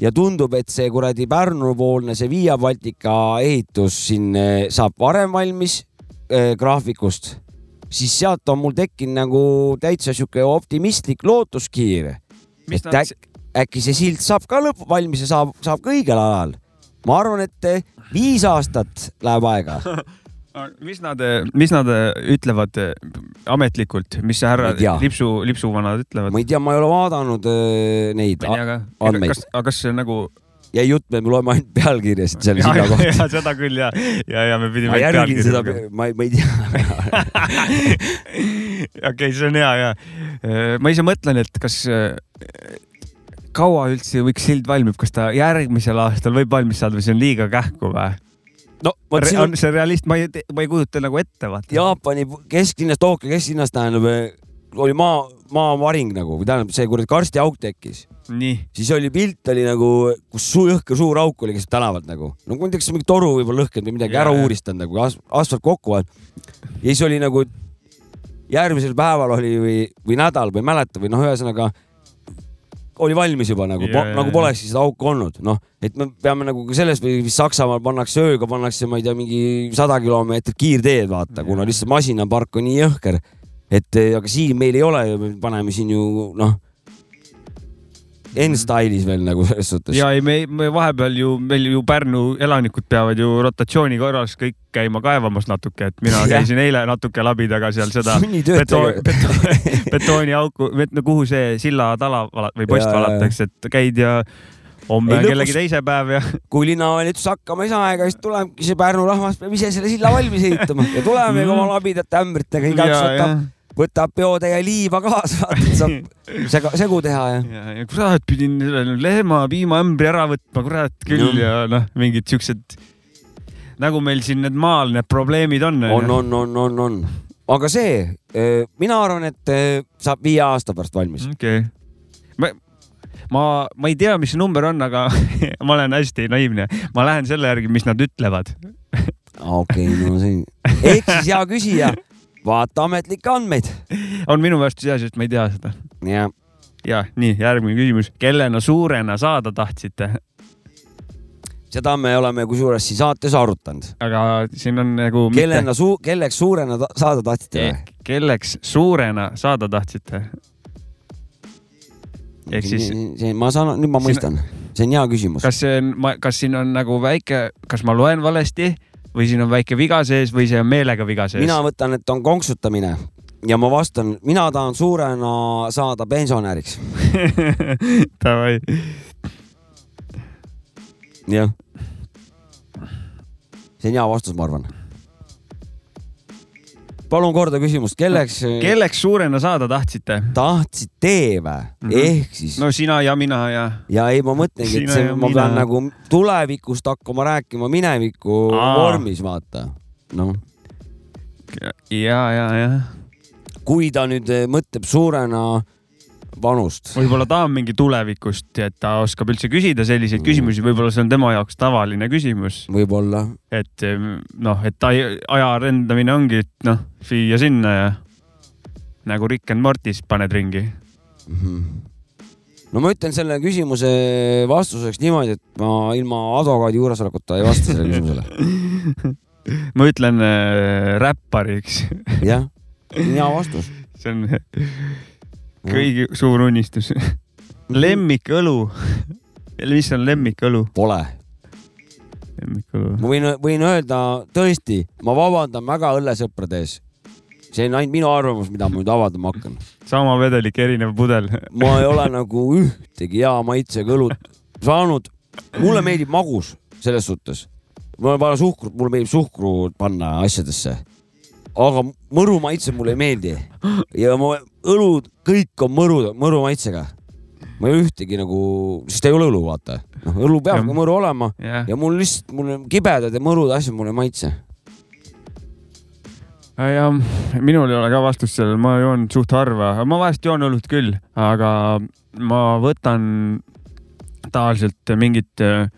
ja tundub, et see kuradi Pärnu-poolne see Via Baltica ehitus siin eh, saab varem valmis äh, graafikust, siis sealt on mul tekkinud nagu täitsa sihuke optimistlik lootuskiir, et nad, äkki, see sild saab ka lõpp valmis ja saab, saab ka õigel ajal. ma arvan, et viis aastat läheb aega. mis nad, mis nad ütlevad eh, ametlikult, mis see härra lipsu, lipsuvanad ütlevad? ma ei tea, ma ei ole vaadanud eh, neid andmeid. kas, aga kas see nagu? jäi jutt, me loeme ainult pealkirjasid silla ja, kohta. seda küll ja, ja, ja me pidime. ma järgin seda, ma ei, ma ei tea. okei, see on hea ja ma ise mõtlen, et kas kaua üldse võiks sild valmib, kas ta järgmisel aastal võib valmis saada või see on liiga kähku või? No vot siin on see realist, ma ei, ma ei kujuta nagu ette, vaata. Jaapani kesklinnas, Tokyo kesklinnas tähendab, oli maa, maavaring nagu või tähendab, see kuradi karstiauk tekkis, siis oli pilt oli nagu, kus su jõhker suur auk oli keset tänavat nagu, no ma ei tea, kas mingi toru võib-olla lõhkenud või midagi Jaa, ära uuristanud nagu as, asfalt kokku vaat- ja siis oli nagu järgmisel päeval oli või, või nädal või ei mäleta või noh, ühesõnaga oli valmis juba nagu yeah,, jaa, nagu polekski seda auku olnud, noh, et me peame nagu ka selles või vist Saksamaal pannakse ööga pannakse, ma ei tea, mingi sada kilomeetrit kiirteed vaata, kuna lihtsalt masinapark on nii jõhker, et eh, aga siin meil ei ole ju, me paneme siin ju noh, N-style'is veel nagu selles suhtes. ja ei, me, me vahepeal ju, meil ju Pärnu elanikud peavad ju rotatsiooni korras kõik käima kaevamas natuke, et mina käisin eile natuke labidaga seal seda betoon, betoon, betooniauku, kuhu see sillatala vala- või post valatakse, et käid ja homme on kellegi teise päev ja kui linnavalitsus hakkama ei saa aega, siis tulebki see Pärnu rahvas peab ise selle silla valmis ehitama. Ja tuleme Mm. oma labidate ämbritega, igaüks võtab, võtab peotäie liiva kaasa, saab sega, segu teha ja. ja, ja kurat, pidin selle lehma piimaämbri ära võtma, kurat küll Jah. ja noh, mingid siuksed nagu meil siin need maal need probleemid on. on, on, on, on, on. aga see, mina arvan, et eh, saab viie aasta pärast valmis. okei okay.. ma, ma, ma ei tea, mis see number on, aga ma olen hästi naiivne, ma lähen selle järgi, mis nad ütlevad. okei, no see, ehk siis hea küsija, vaata ametlikke andmeid. on minu vastus ja, sest ma ei tea seda. ja ja nii, järgmine küsimus, kellena suurena saada tahtsite? seda me oleme kusjuures siin saates arutanud. aga siin on nagu. kellena suu-, kelleks suurena ta saada tahtsite või? kelleks suurena saada tahtsite? ehk siis- ma saan, nüüd ma mõistan, see on hea küsimus. kas see on, kas siin on nagu väike, kas ma loen valesti või siin on väike viga sees või see on meelega viga sees? mina võtan, et on konksutamine ja ma vastan, mina tahan suurena saada pensionäriks. Davai, jah. see on hea vastus, ma arvan. Palun korda küsimust, kelleks kelleks suurena saada tahtsite? tahtsite või Mhm. ehk siis no sina ja mina ja. ja ei, ma mõtlengi, et see, ja ma mina. pean nagu tulevikust hakkama rääkima mineviku Aa. vormis, vaata. noh, ja, ja, ja kui ta nüüd eh, mõtleb suurena vanust, võib-olla ta on mingi tulevikust, et ta oskab üldse küsida selliseid Mm. küsimusi, võib-olla see on tema jaoks tavaline küsimus, võib-olla et em, noh, et ai- aja arendamine ongi, et noh, siia-sinna ja nagu Rick and Mortis paned ringi. mm. -hmm. no ma ütlen selle küsimuse vastuseks niimoodi, et ma ilma advokaadi juuresolekuta ei vasta sellele küsimusele. ma ütlen äh, räppariks, jah, hea vastus. see on kõigi suur unistus. lemmikõlu, mis on lemmikõlu? Pole, lemmikõlu, ma võin, võin öelda tõesti, ma vabandan väga õllesõprade ees. see on ainult minu arvamus, mida ma nüüd avaldama hakkan. sama vedelik, erinev pudel. ma ei ole nagu ühtegi hea maitsega õlut saanud. mulle meeldib magus selles suhtes. mul on vaja suhkrut, mulle meeldib suhkru panna asjadesse. Aga mõru maitse mulle ei meeldi ja mu õlud kõik on mõru, mõru maitsega. ma ei ole ühtegi nagu, sest ei ole õlu, vaata. noh, õlu peab ka mõru olema jah, ja mul lihtsalt, mul kibedad ja mõrud asjad mulle ei maitse. ja minul ei ole ka vastust sellele, ma joon suht harva, ma vahest joon õlut küll, aga ma võtan tavaliselt mingit äh,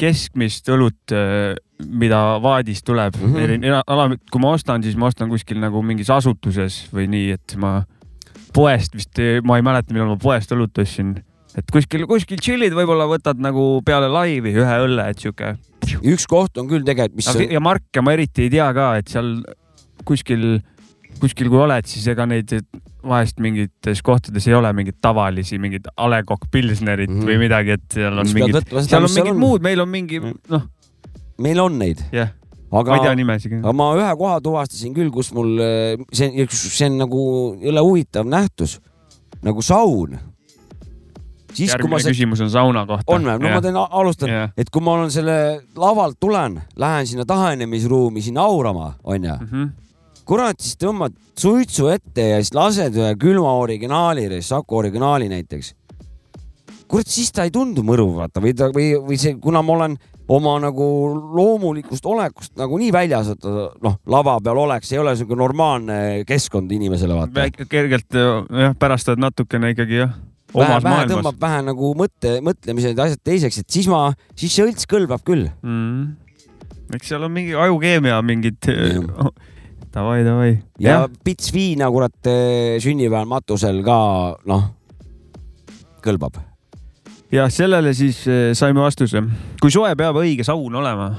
keskmist õlut, mida vaadist tuleb mm. -hmm. kui ma ostan, siis ma ostan kuskil nagu mingis asutuses või nii, et ma poest vist, ma ei mäleta, millal ma poest õlut ostsin. et kuskil, kuskil tšillid võib-olla võtad nagu peale laivi ühe õlle, et sihuke. üks koht on küll tegelikult, mis ja marke ma eriti ei tea ka, et seal kuskil, kuskil kui oled, siis ega neid vahest mingites kohtades ei ole mingeid tavalisi, mingeid A Le Coq Pilsnerit mm Mhm. -hmm. või midagi, et seal on pead mingid, seal on mis mingid muud, meil on mingi Mm. noh, meil on neid, ma aga ei tea nimesid. aga ma ühe koha tuvastasin küll, kus mul eh, see, see on nagu jõle huvitav nähtus nagu saun. siis kui ma järgmine see, küsimus on sauna kohta. on või, no ma teen, alustan, jah, et kui ma olen selle lavalt tulen, lähen sinna tahenemisruumi sinna aurama, onju. Mhm. kurat, siis tõmbad suitsu ette ja siis lased ühe külma originaali, Saku originaali näiteks. kurat, siis ta ei tundu mõruv, vaata või ta või, või see, kuna ma olen oma nagu loomulikust olekust nagu nii väljas, et noh, lava peal oleks, ei ole siuke normaalne keskkond inimesele, vaata. kergelt jah, pärastad natukene ikkagi jah, vähe, vähe tõmbab vähe nagu mõtte, mõtlemised ja asjad teiseks, et siis ma, siis see õlts kõlbab küll. mm.. eks seal on mingi ajukeemia mingid. Davai, davai. ja pits viina, kurat, sünnipäeval matusel ka, noh, kõlbab ja sellele siis eh, saime vastuse. kui soe peab õige saun olema?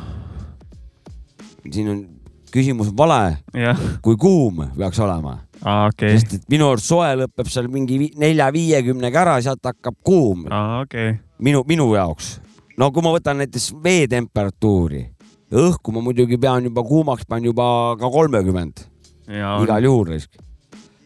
siin on küsimus vale, kui kuum peaks olema, okei, sest et minu arust soe lõpeb seal mingi vi- nelja-viiekümnega ära, sealt hakkab kuum okei. minu, minu jaoks. no kui ma võtan näiteks vee temperatuuri, õhku ma muidugi pean juba kuumaks, panen juba ka kolmekümmend igal juhul risk.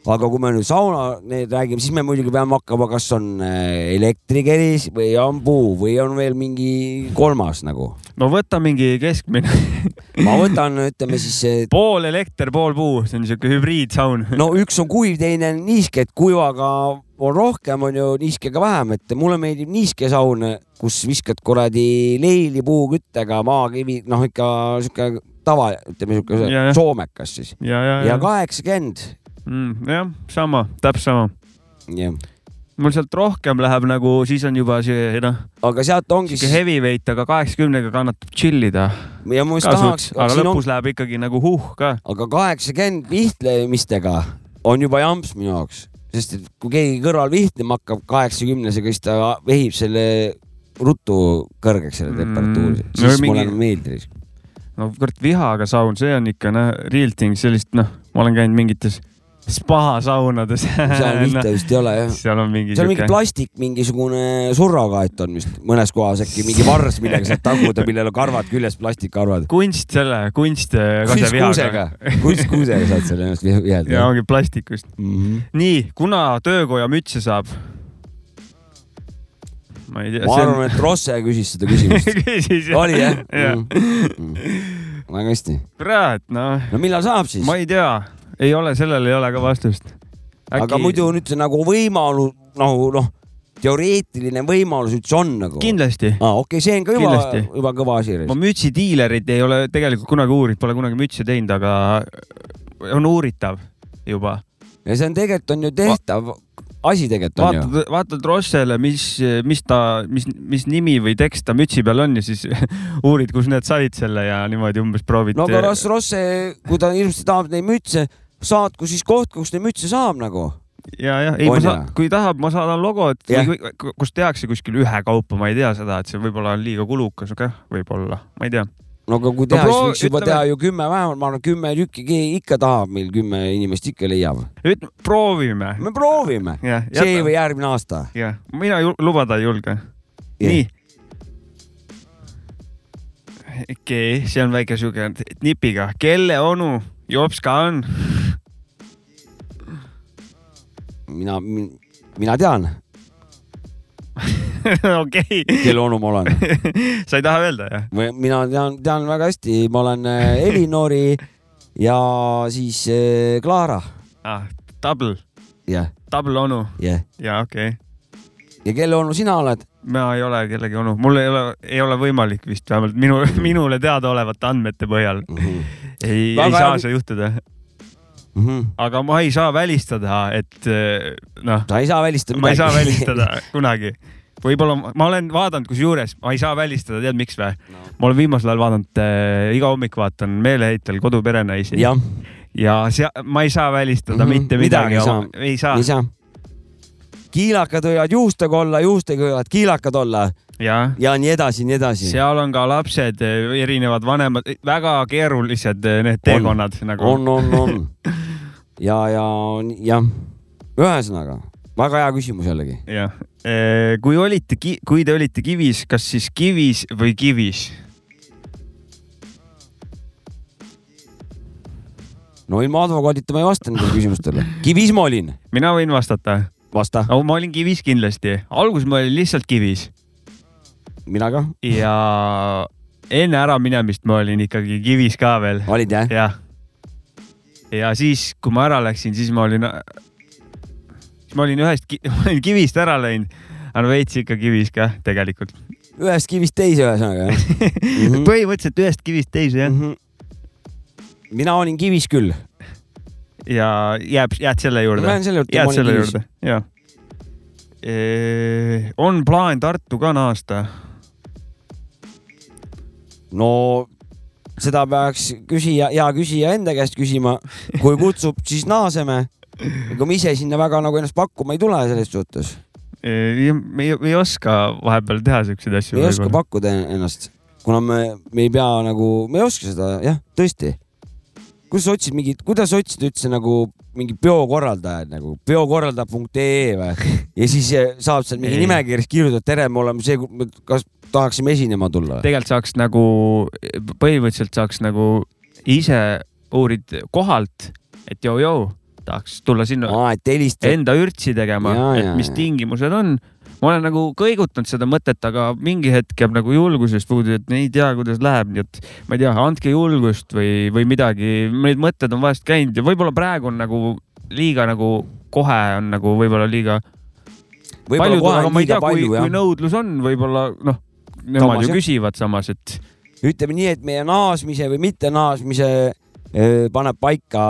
Aga kui me nüüd sauna need räägime, siis me muidugi peame hakkama, kas on äh, elektrikeris või on puu või on veel mingi kolmas nagu. no võta mingi keskmine, ma võtan, ütleme siis see pool elekter, pool puu, see on siuke hübriidsaun. no üks on kuiv, teine on niiske, et kuivaga on rohkem, on ju niiskega vähem, et mulle meeldib niiske saun, kus viskad kuradi leili puuküttega maakivi, noh ikka sihuke tava, ütleme sihuke soomekas siis. Ja, ja, ja ja, kaheksakümmend. Mm, jah, sama, täpselt sama. jah, mul sealt rohkem läheb nagu, siis on juba see noh, aga sealt ongi siuke heavyweight, aga kaheksakümnega kannatab chill ida ja ma just tahaks aga siin on lõpus läheb ikkagi nagu huh ka. aga kaheksakümmend vihtlemistega on juba jamps minu jaoks, sest et kui keegi kõrval vihtlema hakkab kaheksakümnesega, siis ta vehib selle ruttu kõrgeks selle Mm, temperatuuri no mm,, siis mingi- mulle enam ei meeldi. no kurat, vihaga saun, see on ikka noh, real thing, sellist noh, ma olen käinud mingites spasaunades. seal vihta vist ei ole jah. seal on mingi seal on mingi plastik, mingisugune surrogaat on vist mõnes kohas äkki mingi varrs, millega saad taguda, millel on karvad küljes, plastikkarvad. kunst selle, kunst see kunstkuusega kunstkuusega saad selle ennast vih- ja vihelda. ongi plastikust. nii, kuna töökoja mütse saab? ma ei tea. ma arvan, et Rosse küsis seda küsimust. küsis oli jah jah? Mm. väga hästi. kurat, noh, no millal saab siis? ma ei tea, ei ole, sellel ei ole ka vastust. aga muidu nüüd see nagu võimalus, nagu noh, teoreetiline võimalus üldse on nagu. kindlasti. aa, okei okay,, see on ka juba juba kõva asi. ma mütsidiilerit ei ole tegelikult kunagi uurinud, pole kunagi mütse teinud, aga on uuritav juba. ja see on tegelikult on ju tehtav asi tegelikult on ju. vaatad, vaatad Rossele, mis, mis ta, mis, mis nimi või tekst ta mütsi peal on ja siis uurid, kust need said selle ja niimoodi umbes proovid. no aga las Rosse, kui ta hirmsasti tahab neid mütse, saatku siis koht, kus neid mütse saab nagu. ja, ja ei, ma saan kui tahab, ma saadan logot Jah., kus tehakse kuskil ühekaupa, ma ei tea seda, et see võib-olla on liiga kulukas, aga jah, võib-olla, ma ei tea. no aga kui teha no,, siis võiks juba ütleme- teha ju kümme vähemalt, ma arvan, kümme tükki keegi ikka tahab, meil kümme inimest ikka leiab. ütleme, proovime. me proovime, jah, see või järgmine aasta. jah, mina ju, lubada ei julge. nii. okei okay,, see on väike siuke nipiga, kelle onu jops ka on? mina, mina tean, okei, kelle onu ma olen. sa ei taha öelda jah? mina tean, tean väga hästi, ma olen äh, Elinori ja siis äh, Clara, ah,. Double, jah, double onu jah. ja okei okay. ja kelle onu sina oled? ma ei ole kellegi onu, mul ei ole, ei ole võimalik vist vähemalt minu, minule teadaolevate andmete põhjal ei, ei Väga saa see juhtuda, Mhm. aga ma ei saa välistada, et eh, noh, sa ei saa välistada ma ei saa välistada kunagi. võib-olla ma- olen vaadanud, kusjuures ma ei saa välistada, tead miks või No. ma olen viimasel ajal vaadanud äh,, iga hommik vaatan meeleheitel Kodu perenaisi jah, ja sea-, ma ei saa välistada Mhm, mitte midagi ei saa ei saa. Kiilakad võivad juustega olla, juustega võivad kiilakad olla ja ja nii edasi, nii edasi. seal on ka lapsed, erinevad vanemad, väga keerulised eh, need teekonnad nagu. on, on, on. ja, ja jah, ühesõnaga väga hea küsimus jällegi. jah, kui olite, kui te olite kivis, kas siis kivis või kivis? no ilma advokaadita ma ei vasta nendele küsimustele. kivis ma olin, mina võin vastata vasta, no,. ma olin kivis kindlasti, alguses ma olin lihtsalt kivis mina ka, ja enne äraminemist ma olin ikkagi kivis ka veel, olid jah? jah. ja siis, kui ma ära läksin, siis ma olin, siis ma olin ühest, ma olin kivist ära läinud, aga veits ikka kivis ka tegelikult. ühest kivist teise ühesõnaga jah Mhm. põhimõtteliselt ühest kivist teise jah, mm. -hmm. mina olin kivis küll. Ja jääb, jääd selle ma juurde jään selle juurde, ma jääd selle juurde, jah. on plaan Tartu ka naasta? no seda peaks küsija, hea küsija enda käest küsima. kui kutsub, siis naaseme. ega me ise sinna väga nagu ennast pakkuma ei tule selles suhtes. me ei, ei oska vahepeal teha siukseid asju. ei oska pakkuda ennast, kuna me, me ei pea nagu, me ei oska seda jah, tõesti. Kuidas sa otsid mingit, kuidas sa otsid üldse nagu mingi peokorraldajad nagu peokorraldaja.ee või ja siis eh, saab seal mingi nimekirjas kirjutada, tere, me oleme see, kas tahaksime esinema tulla? tegelikult saaks nagu, põhimõtteliselt saaks nagu ise uurid kohalt, et joo-joo, tahaks tulla sinna aa, enda ürtsi tegema et mis jaa. tingimused on. Ma olen nagu kõigutanud seda mõtet, aga mingi hetk jääb nagu julgusest puudu, et ei tea, kuidas läheb, nii et ma ei tea, andke julgust või, või midagi, need mõtted on vahest käinud ja võib-olla praegu on nagu liiga nagu kohe on nagu võib-olla liiga võib-olla kohe on liiga tea, kui, palju kui jah. nõudlus on, võib-olla noh, nemad Samas, ju küsivad samas, et ütleme nii, et meie naasmise või mitte naasmise eh, paneb paika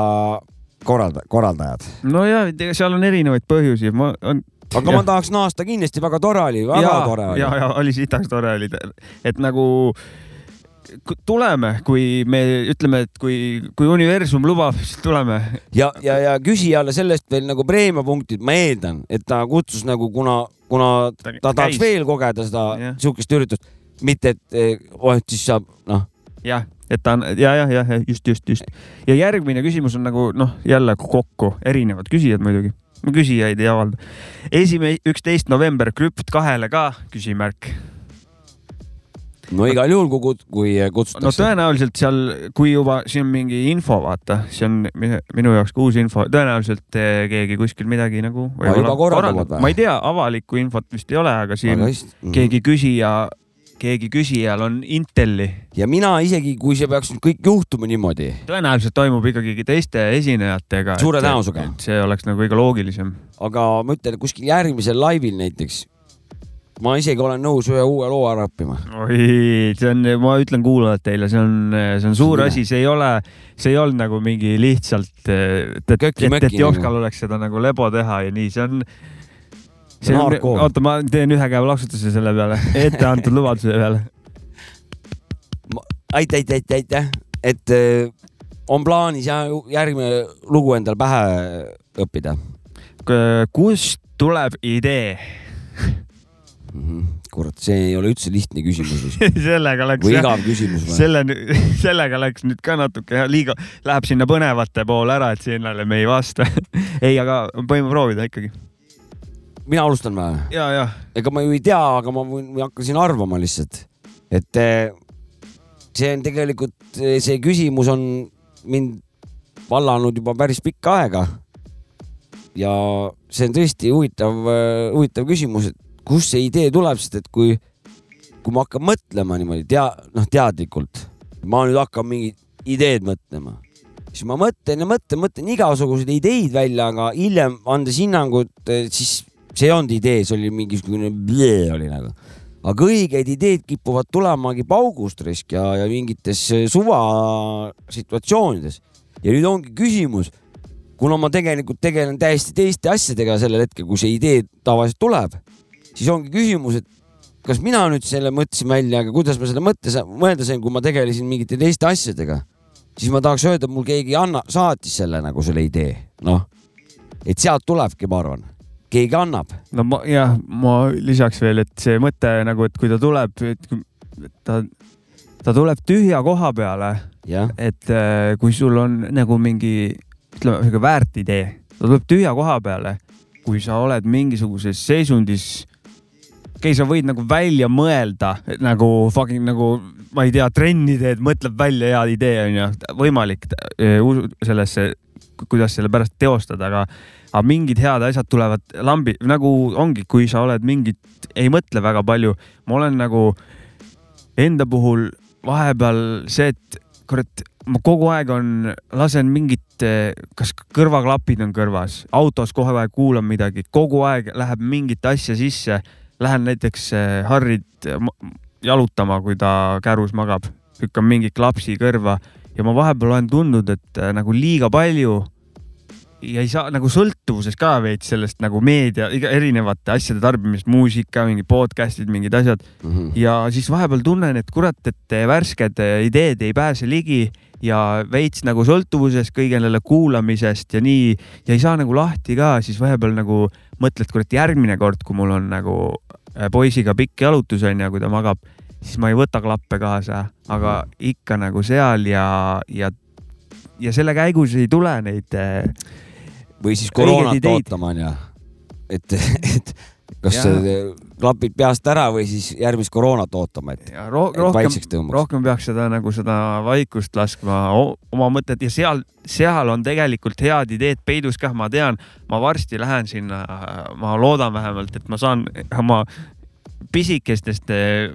korralda-, korraldajad. no ja seal on erinevaid põhjusi, ma on. Aga ja. ma tahaks naasta kindlasti, väga tore oli, väga ja, tore oli ja, ja oli sitaks tore oli, et nagu tuleme, kui me ütleme, et kui, kui universum lubab, siis tuleme. ja, ja, ja küsijale sellest veel nagu preemiapunktid, ma eeldan, et ta kutsus nagu, kuna, kuna Ta ta tahaks veel kogeda seda Jah. sihukest üritust, mitte et eh, oh, et siis saab noh, jah, et ta on ja, jah, jah, just, just, just. ja järgmine küsimus on nagu noh, jälle kokku, erinevad küsijad muidugi. Küsijaid ei avalda. esimene, üksteist november krüpt kahele ka küsimärk. no igal juhul, kui, kui no kutsutakse. tõenäoliselt seal, kui juba siin on mingi info, vaata, see on minu- jaoks ka uus info, tõenäoliselt eh, keegi kuskil midagi nagu. ma ei tea, avalikku infot vist ei ole, aga siin Väga hästi. Mhm. keegi küsija, keegi küsijal on Inteli. ja mina isegi, kui see peaks nüüd kõik juhtuma niimoodi, tõenäoliselt toimub ikkagi teiste esinejatega. Suure tõenäosusega. see oleks nagu kõige loogilisem. aga ma ütlen, kuskil järgmisel laivil näiteks, ma isegi olen nõus ühe uue loo ära õppima. oi, see on, ma ütlen kuulajatele, see on, see on suur asi, see ei ole, see ei olnud nagu mingi lihtsalt, et, et, et, et Joskal oleks seda nagu lebo teha ja nii, see on. See on oota, ma teen ühe käe plaksutuse selle peale, ette antud lubaduse peale. aitäh, aitäh, aitäh, aitäh, et äh, on plaanis ja järgmine lugu endale pähe õppida. kust tuleb idee? kurat, see ei ole üldse lihtne küsimus sellega läks või igav küsimus või? selle, sellega läks nüüd ka natuke liiga, läheb sinna põnevate poole ära, et sinnale me ei vasta. ei, aga võime proovida ikkagi. Mina alustan või? ja, ja ega ma ju ei tea, aga ma hakkasin arvama lihtsalt, et eh, see on tegelikult, see küsimus on mind vallanud juba päris pikka aega. ja see on tõesti huvitav, huvitav küsimus, et kust see idee tuleb, sest et kui, kui ma hakkan mõtlema niimoodi tea, noh, teadlikult, ma nüüd hakkan mingit ideed mõtlema, siis ma mõtlen ja mõtlen, mõtlen igasuguseid ideid välja, aga hiljem andes hinnangut, siis see ei olnud idee, see oli mingisugune blee oli nagu. aga õigeid ideed kipuvad tulemagi paugust risk ja, ja mingites suva situatsioonides. ja nüüd ongi küsimus, kuna ma tegelikult tegelen täiesti teiste asjadega sellel hetkel, kui see idee tavaliselt tuleb, siis ongi küsimus, et kas mina nüüd selle mõtlesin välja, aga kuidas ma selle mõtte mõelda sain, kui ma tegelesin mingite teiste asjadega, siis ma tahaks öelda, et mul keegi anna, saatis selle nagu selle idee, noh, et sealt tulebki, ma arvan, keegi annab no ma jah, ma lisaks veel, et see mõte nagu, et kui ta tuleb, et ta, ta tuleb tühja koha peale, et äh, kui sul on nagu mingi, ütleme, sihuke väärt idee, ta tuleb tühja koha peale, kui sa oled mingisuguses seisundis. okei okay,, sa võid nagu välja mõelda nagu fucking nagu, ma ei tea, trenni teed, mõtled välja hea idee onju, võimalik äh, sellesse, kuidas selle pärast teostada, aga aga mingid head asjad tulevad lambi, nagu ongi, kui sa oled mingit, ei mõtle väga palju. ma olen nagu enda puhul vahepeal see, et kurat, ma kogu aeg on, lasen mingit, kas kõrvaklapid on kõrvas, autos kogu aeg kuulan midagi, kogu aeg läheb mingit asja sisse. Lähen näiteks Harrit ma- jalutama, kui ta kärus magab, lükkan mingi klapsi kõrva ja ma vahepeal olen tundnud, et nagu liiga palju ja ei saa nagu sõltuvuses ka veits sellest nagu meedia, erinevate asjade tarbimist, muusika, mingi podcast'id, mingid asjad Mhm. ja siis vahepeal tunnen, et kurat, et värsked ideed ei pääse ligi ja veits nagu sõltuvuses kõigele kuulamisest ja nii ja ei saa nagu lahti ka, siis vahepeal nagu mõtled, kurat, järgmine kord, kui mul on nagu äh, poisiga pikk jalutus onju, kui ta magab, siis ma ei võta klappe kaasa, aga ikka nagu seal ja, ja, ja selle käigus ei tule neid äh, või siis koroonat ootama onju, et, et kas Jaa. see klapid peast ära või siis järgmist koroonat ootama, et, ja ro et rohkem, rohkem peaks seda nagu seda vaikust laskma oma mõtet. Ja seal, seal on tegelikult head ideed peidus kah, ma tean, ma varsti lähen sinna, ma loodan vähemalt, et ma saan oma pisikestest eh,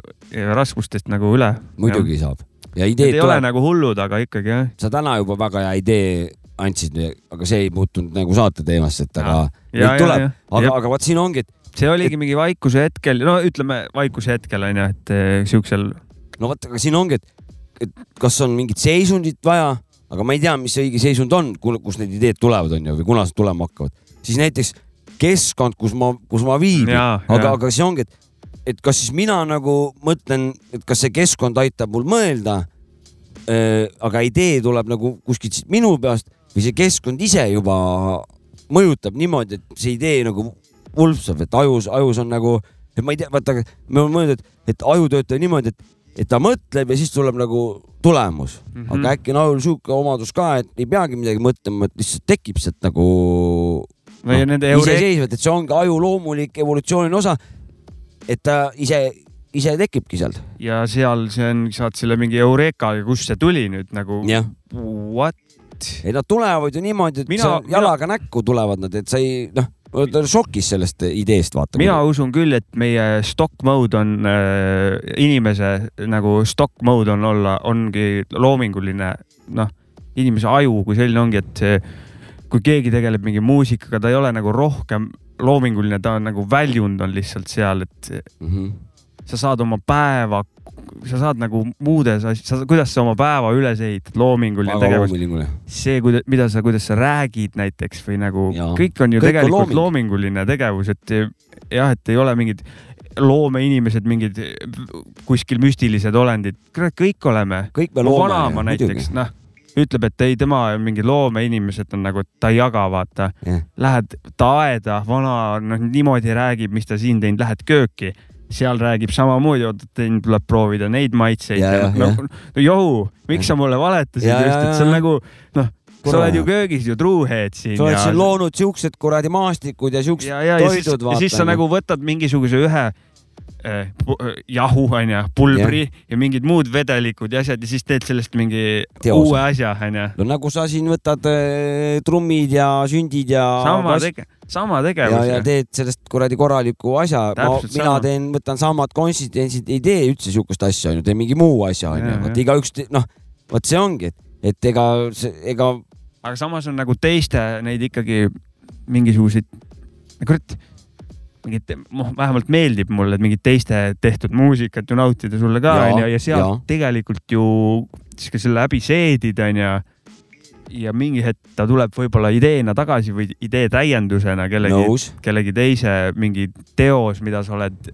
raskustest nagu üle. muidugi saab. Ja ideed ei ole tuleb, nagu hullud, aga ikkagi jah. sa täna juba väga hea idee andsid, aga see ei puutunud nagu saate teemasse, et aga ja, neid tuleb, aga aga vot siin ongi, et see oligi mingi vaikuse hetkel, no ütleme vaikuse hetkel onju, et eh, siuksel no vot, aga siin ongi, et, et kas on mingit seisundit vaja, aga ma ei tea, mis see õige seisund on, kus need ideed tulevad, onju, või kunas tulema hakkavad, siis näiteks keskkond, kus ma, kus ma viibin, aga aga see ongi, et, et kas siis mina nagu mõtlen, et kas see keskkond aitab mul mõelda. aga idee tuleb nagu kuskilt minu peast või see keskkond ise juba mõjutab niimoodi, et see idee nagu vulpsab, et ajus, ajus on nagu, et ma ei tea, vaata, me oleme mõelnud, et, et aju töötab niimoodi, et, et ta mõtleb ja siis tuleb nagu tulemus mm. -hmm. aga äkki on ajul sihuke omadus ka, et ei peagi midagi mõtlema, et lihtsalt tekib sealt nagu või nende eure-, iseseisvalt, et see ongi aju loomulik evolutsiooni osa. et ta ise, ise tekibki sealt. ja seal see on, saad selle mingi Eureka, kust see tuli nüüd nagu what? Ei nad tulevad ju niimoodi, et Mina- jalaga mina... näkku tulevad nad, et sa ei noh, oled šokis sellest ideest, vaata. mina usun küll, et meie stock mode on äh, inimese nagu stock mode on olla, ongi loominguline, noh, inimese aju kui selline ongi, et see, kui keegi tegeleb mingi muusikaga, ta ei ole nagu rohkem loominguline, ta on nagu väljund on lihtsalt seal, et mm. -hmm. Sa saad oma päeva, sa saad nagu muudes asjades, kuidas sa oma päeva üles ehitad, loominguline tegevus, see, mida sa, kuidas sa räägid näiteks või nagu Jaa. kõik on ju Kõik on tegelikult looming. loominguline tegevus, et jah, et ei ole mingid loomeinimesed, mingid kuskil müstilised olendid, kõik oleme. kõik me loome. vanaema näiteks, noh, ütleb, et ei, tema mingid loomeinimesed on nagu, ta ei jaga, vaata Jah.. Lähed ta aeda, vana, noh niimoodi räägib, mis ta siin teinud, lähed kööki, seal räägib samamoodi, oot, et teil tuleb proovida neid maitseid Ja, ja, no, johu, miks sa mulle valetasid Ja, just, ja, et see on ja. nagu noh, sa Kurat. oled ju köögis ju truuhead siin sa oled ja siin loonud siuksed kuradi maastikud ja siuksed ja, ja, ja siis, toidud, ja siis sa nagu võtad mingisuguse ühe jahu onju, pulbri ja. ja mingid muud vedelikud ja asjad ja siis teed sellest mingi Teose. uue asja onju. no nagu sa siin võtad äh, trummid ja sündid ja sama kas- tege-, sama ja, tegevus ja. teed sellest kuradi korraliku asja. Mina sama. teen, võtan samad konsistentsid, ei tee üldse siukest asja onju, teen mingi muu asja onju Ja,, vot ja. igaüks, noh, vot see ongi, et, et ega, ega aga samas on nagu teiste neid ikkagi mingisuguseid, kurat, mingit, noh, vähemalt meeldib mulle, et mingit teiste tehtud muusikat ju nautida sulle ka onju ja sealt jaa. tegelikult ju siis ka selle läbi seedid onju ja mingi hetk ta tuleb võib-olla ideena tagasi või idee täiendusena kellegi, kellegi teise mingi teos, mida sa oled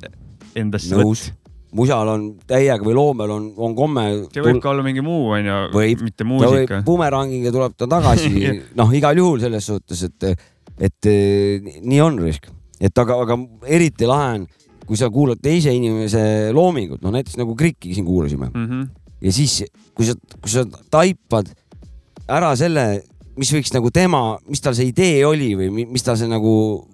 endasse nõus. musal on täiega või loomel on, on komme. see võib ka olla mingi muu onju mitte muusika. bumerangiga tuleb ta tagasi, noh, igal juhul selles suhtes, et, et eh, nii on risk, et aga, aga eriti lahe on, kui sa kuulad teise inimese loomingut, no näiteks nagu Krikki siin kuulasime Mm -hmm. ja siis, kui sa, kui sa taipad ära selle, mis võiks nagu tema, mis tal see idee oli või mi- mis tal see nagu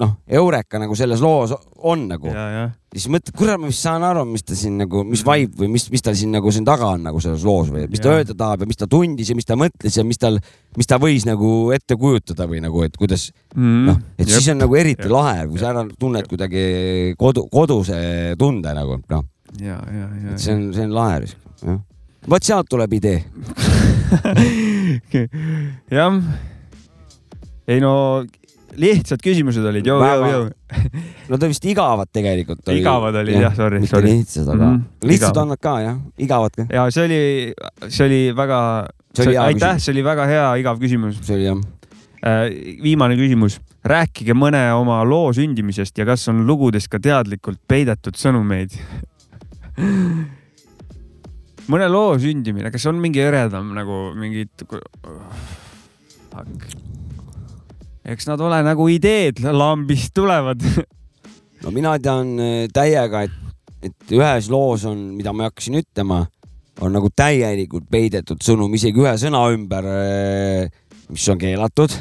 noh, Eureka nagu selles loos on nagu ja, ja siis mõtled, kurat, ma vist saan aru, mis ta siin nagu, mis vibe või mis, mis tal siin nagu siin taga on nagu selles loos või mis ta Jaa. öelda tahab ja mis ta tundis ja mis ta mõtles ja mis tal, mis ta võis nagu ette kujutada või nagu, et kuidas mm. noh, et siis on nagu eriti Jep. lahe, kui sa ära tunned kuidagi kodu, koduse tunde nagu noh, ja, ja, ja et see on, see on lahe, jah. vot sealt tuleb idee, jah. ei no lihtsad küsimused olid, Väga. jõu. no ta vist igavad tegelikult. Igavad olid, jah, sorry, mitte sorry. lihtsad, aga Mhm, lihtsad igavad. on nad ka jah, igavad ka, ja see oli, see oli väga, aitäh, see oli väga hea igav küsimus. see oli jah. viimane küsimus, rääkige mõne oma loo sündimisest ja kas on lugudes ka teadlikult peidetud sõnumeid? mõne loo sündimine, kas on mingi eredam nagu mingid? Eks nad ole nagu ideed lambist tulevad. no mina tean äh, täiega, et, et ühes loos on, mida ma hakkasin ütlema, on nagu täielikult peidetud sõnum isegi ühe sõna ümber, mis on keelatud.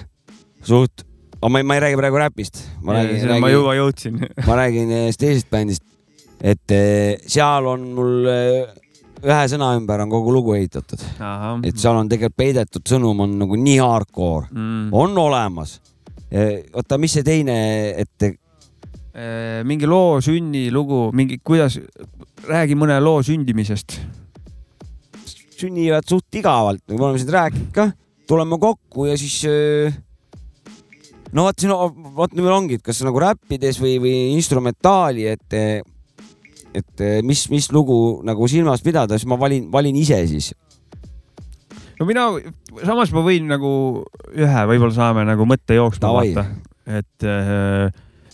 suht, aga ma ei, ma ei räägi praegu räpist, ma räägin, ma räägin, juba jõudsin. ma räägin ühest teisest bändist. et eh, seal on mul ühe sõna ümber on kogu lugu ehitatud, et seal on tegelikult peidetud sõnum on nagu nii hardcore, mm. on olemas. oota, mis see teine, et Eh, mingi loo sünnilugu, mingi, kuidas, räägi mõne loo sündimisest. sünnivad suht igavalt, me oleme siin rääkinud ka, tuleme kokku ja siis öö, no vot siin, vot nüüd ongi, et kas nagu räppides või, või instrumentaali, et, et mis, mis lugu nagu silmas pidada, siis ma valin, valin ise siis. No mina, samas ma võin nagu ühe, võib-olla saame nagu mõtte jooksma vaata, et äh,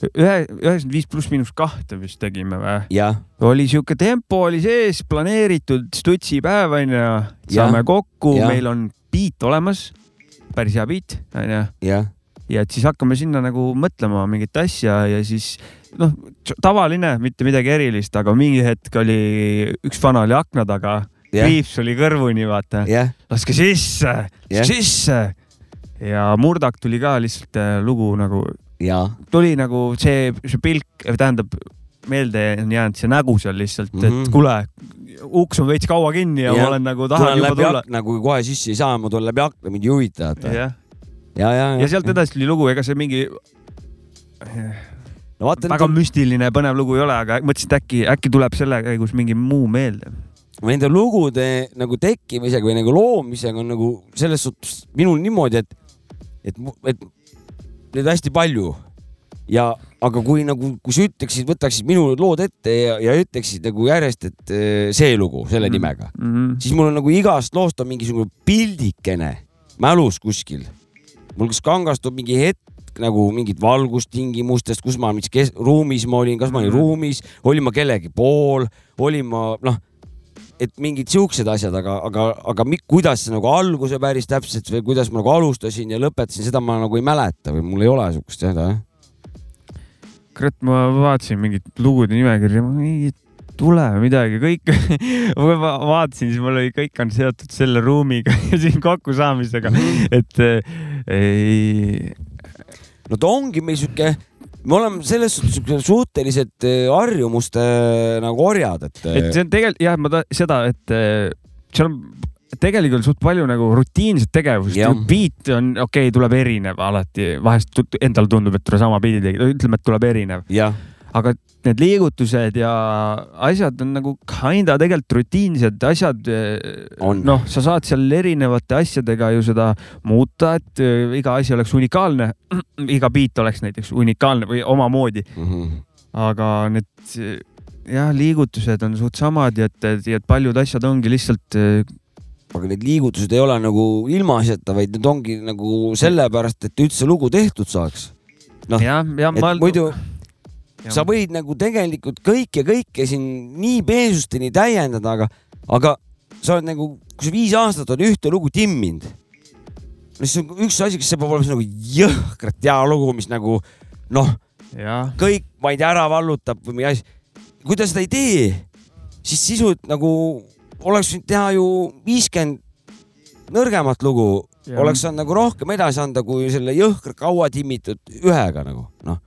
ühe, üheksakümmend viis pluss miinus kahte vist tegime või? oli sihuke tempo oli sees, planeeritud stutsipäev onju, saame kokku, meil on beat olemas, päris hea beat onju jah, ja et siis hakkame sinna nagu mõtlema mingit asja ja siis noh, tavaline, mitte midagi erilist, aga mingi hetk oli üks vana oli akna taga, kriips oli kõrvuni, vaata, jah, laske sisse Jah. sisse. ja Murdak tuli ka lihtsalt äh, lugu nagu, tuli nagu see, see pilk, tähendab meelde on jäänud see nägu seal lihtsalt mm, -hmm. Mhm. et kuule, uks on veits kaua kinni ja, ja ma olen nagu tahan juba tulla. kui kohe sisse ei saa, ma tulen läbi akna, mind ei huvita, et ja, ja, ja, ja sealt edasi tuli lugu, ega see mingi no vaata väga nende, müstiline põnev lugu ei ole, aga mõtlesin, et äkki, äkki tuleb selle käigus mingi muu meelde. Nende lugude nagu tekkimisega või nagu loomisega on nagu selles suhtes minul niimoodi, et, et, et neid hästi palju ja, aga kui nagu, kui sa ütleksid, võtaksid minu lood ette ja, ja ütleksid nagu järjest, et eh, see lugu selle Mhm. nimega, Mm -hmm. siis mul on nagu igast loost on mingisugune pildikene mälus kuskil. mul kas kangastub mingi hetk nagu mingit valgustingimustest, kus ma, mis kes, ruumis ma olin, kas ma olin Mhm. ruumis, olin ma kellegi pool, olin ma noh, et mingid siuksed asjad, aga, aga, aga mi- kuidas see nagu alguse päris täpselt või kuidas ma nagu alustasin ja lõpetasin, seda ma nagu ei mäleta või mul ei ole siukest seda jah. kurat, ma vaatasin mingit lugude nimekirja, ei tule midagi, kõik, ma vaatasin, siis mul oli, kõik on seotud selle ruumiga ja siin kokkusaamisega, et äh, ei, no ta ongi meil sihuke, me oleme selles suhtes suhteliselt eh, harjumuste eh, nagu orjad, et, et see on tegelikult jah, ma ta, seda, et äh, seal on tegelikult suht palju nagu rutiinset tegevust. Beat on okei okay,, tuleb erinev alati, vahest endale tundub, et sama beat'i tegi, ütleme, et tuleb erinev, aga need liigutused ja asjad on nagu kinda tegelikult rutiinsed asjad. On. noh, sa saad seal erinevate asjadega ju seda muuta, et äh, iga asi oleks unikaalne, iga beat oleks näiteks unikaalne või omamoodi, Mhm. aga need äh, jah, liigutused on suht samad ja et, et, et paljud asjad ongi lihtsalt aga need liigutused ei ole nagu ilmaasjata, vaid need ongi nagu sellepärast, et üldse lugu tehtud saaks. Noh, et ma. muidu sa võid nagu tegelikult kõike, kõike siin nii peensusteni täiendada, aga, aga sa oled nagu, kui sa viis aastat oled ühte lugu timminud, siis on üks asi, kas see peab olema nagu jõhkralt hea lugu, mis nagu noh, kõik, ma ei tea, ära vallutab või mingi asi. kui ta seda ei tee, siis sisult nagu oleks võinud teha ju viiskümmend nõrgemat lugu, oleks saanud nagu rohkem edasi anda, kui selle jõhkra kaua timmitud ühega nagu noh.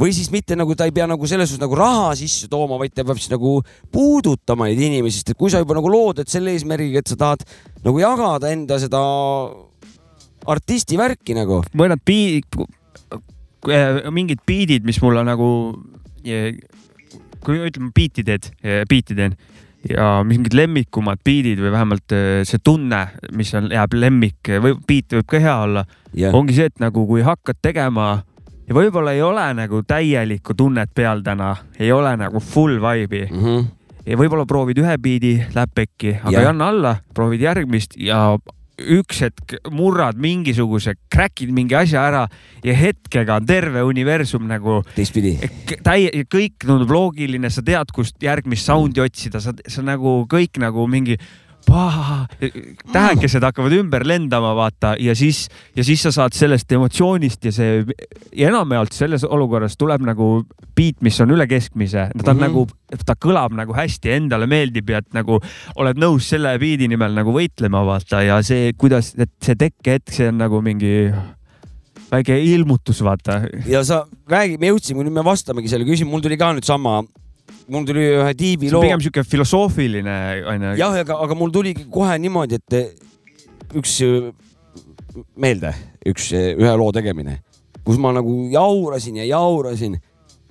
Või siis mitte nagu ta ei pea nagu selles suhtes nagu raha sisse tooma, vaid ta peab siis nagu puudutama neid inimesi, sest et kui sa juba nagu lood, et selle eesmärgiga, et sa tahad nagu jagada enda seda artisti värki nagu. mõned beat, mingid beat'id, mis mulle nagu, kui ütleme, beat'i teed, beat'i teen ja mingid lemmikumad beat'id või vähemalt see tunne, mis on, jääb lemmik või beat võib ka hea olla, jah, ongi see, et nagu kui hakkad tegema ja võib-olla ei ole nagu täielikku tunnet peal täna, ei ole nagu full vibe'i Mhm. ja võib-olla proovid ühe biidi, läheb pekki, aga Jah. ei anna alla, proovid järgmist ja üks hetk murrad mingisuguse, crack'id mingi asja ära ja hetkega on terve universum nagu teistpidi. täie, kõik tundub loogiline, sa tead, kust järgmist sound'i otsida, sa, sa nagu kõik nagu mingi tähekesed hakkavad ümber lendama, vaata ja siis, ja siis sa saad sellest emotsioonist ja see ja enamjaolt selles olukorras tuleb nagu beat, mis on üle keskmise, ta on mm. -hmm. nagu, ta kõlab nagu hästi, endale meeldib ja et nagu oled nõus selle beat'i nimel nagu võitlema, vaata ja see, kuidas, et see tekkehetk, see on nagu mingi väike ilmutus, vaata. ja sa räägi, me jõudsime, nüüd me vastamegi selle küsimusele, mul tuli ka nüüd sama, mul tuli ühe tiibi loo. pigem sihuke filosoofiline onju. jah, aga, aga mul tuligi kohe niimoodi, et üks äh, meelde, üks äh, ühe loo tegemine, kus ma nagu jaurasin ja jaurasin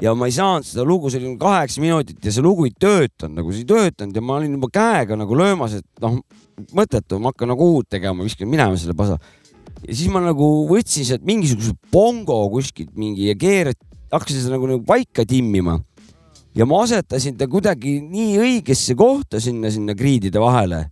ja ma ei saanud seda lugu, see oli kaheksa minutit ja see lugu ei töötanud nagu, see ei töötanud ja ma olin juba käega nagu löömas, et noh, mõttetu, ma hakkan nagu uut tegema, viskan minema selle pasa. ja siis ma nagu võtsin sealt mingisuguse bongo kuskilt mingi ja keerat-, hakkasin seda nagu, nagu paika timmima ja ma asetasin ta kuidagi nii õigesse kohta sinna, sinna kriidide vahele.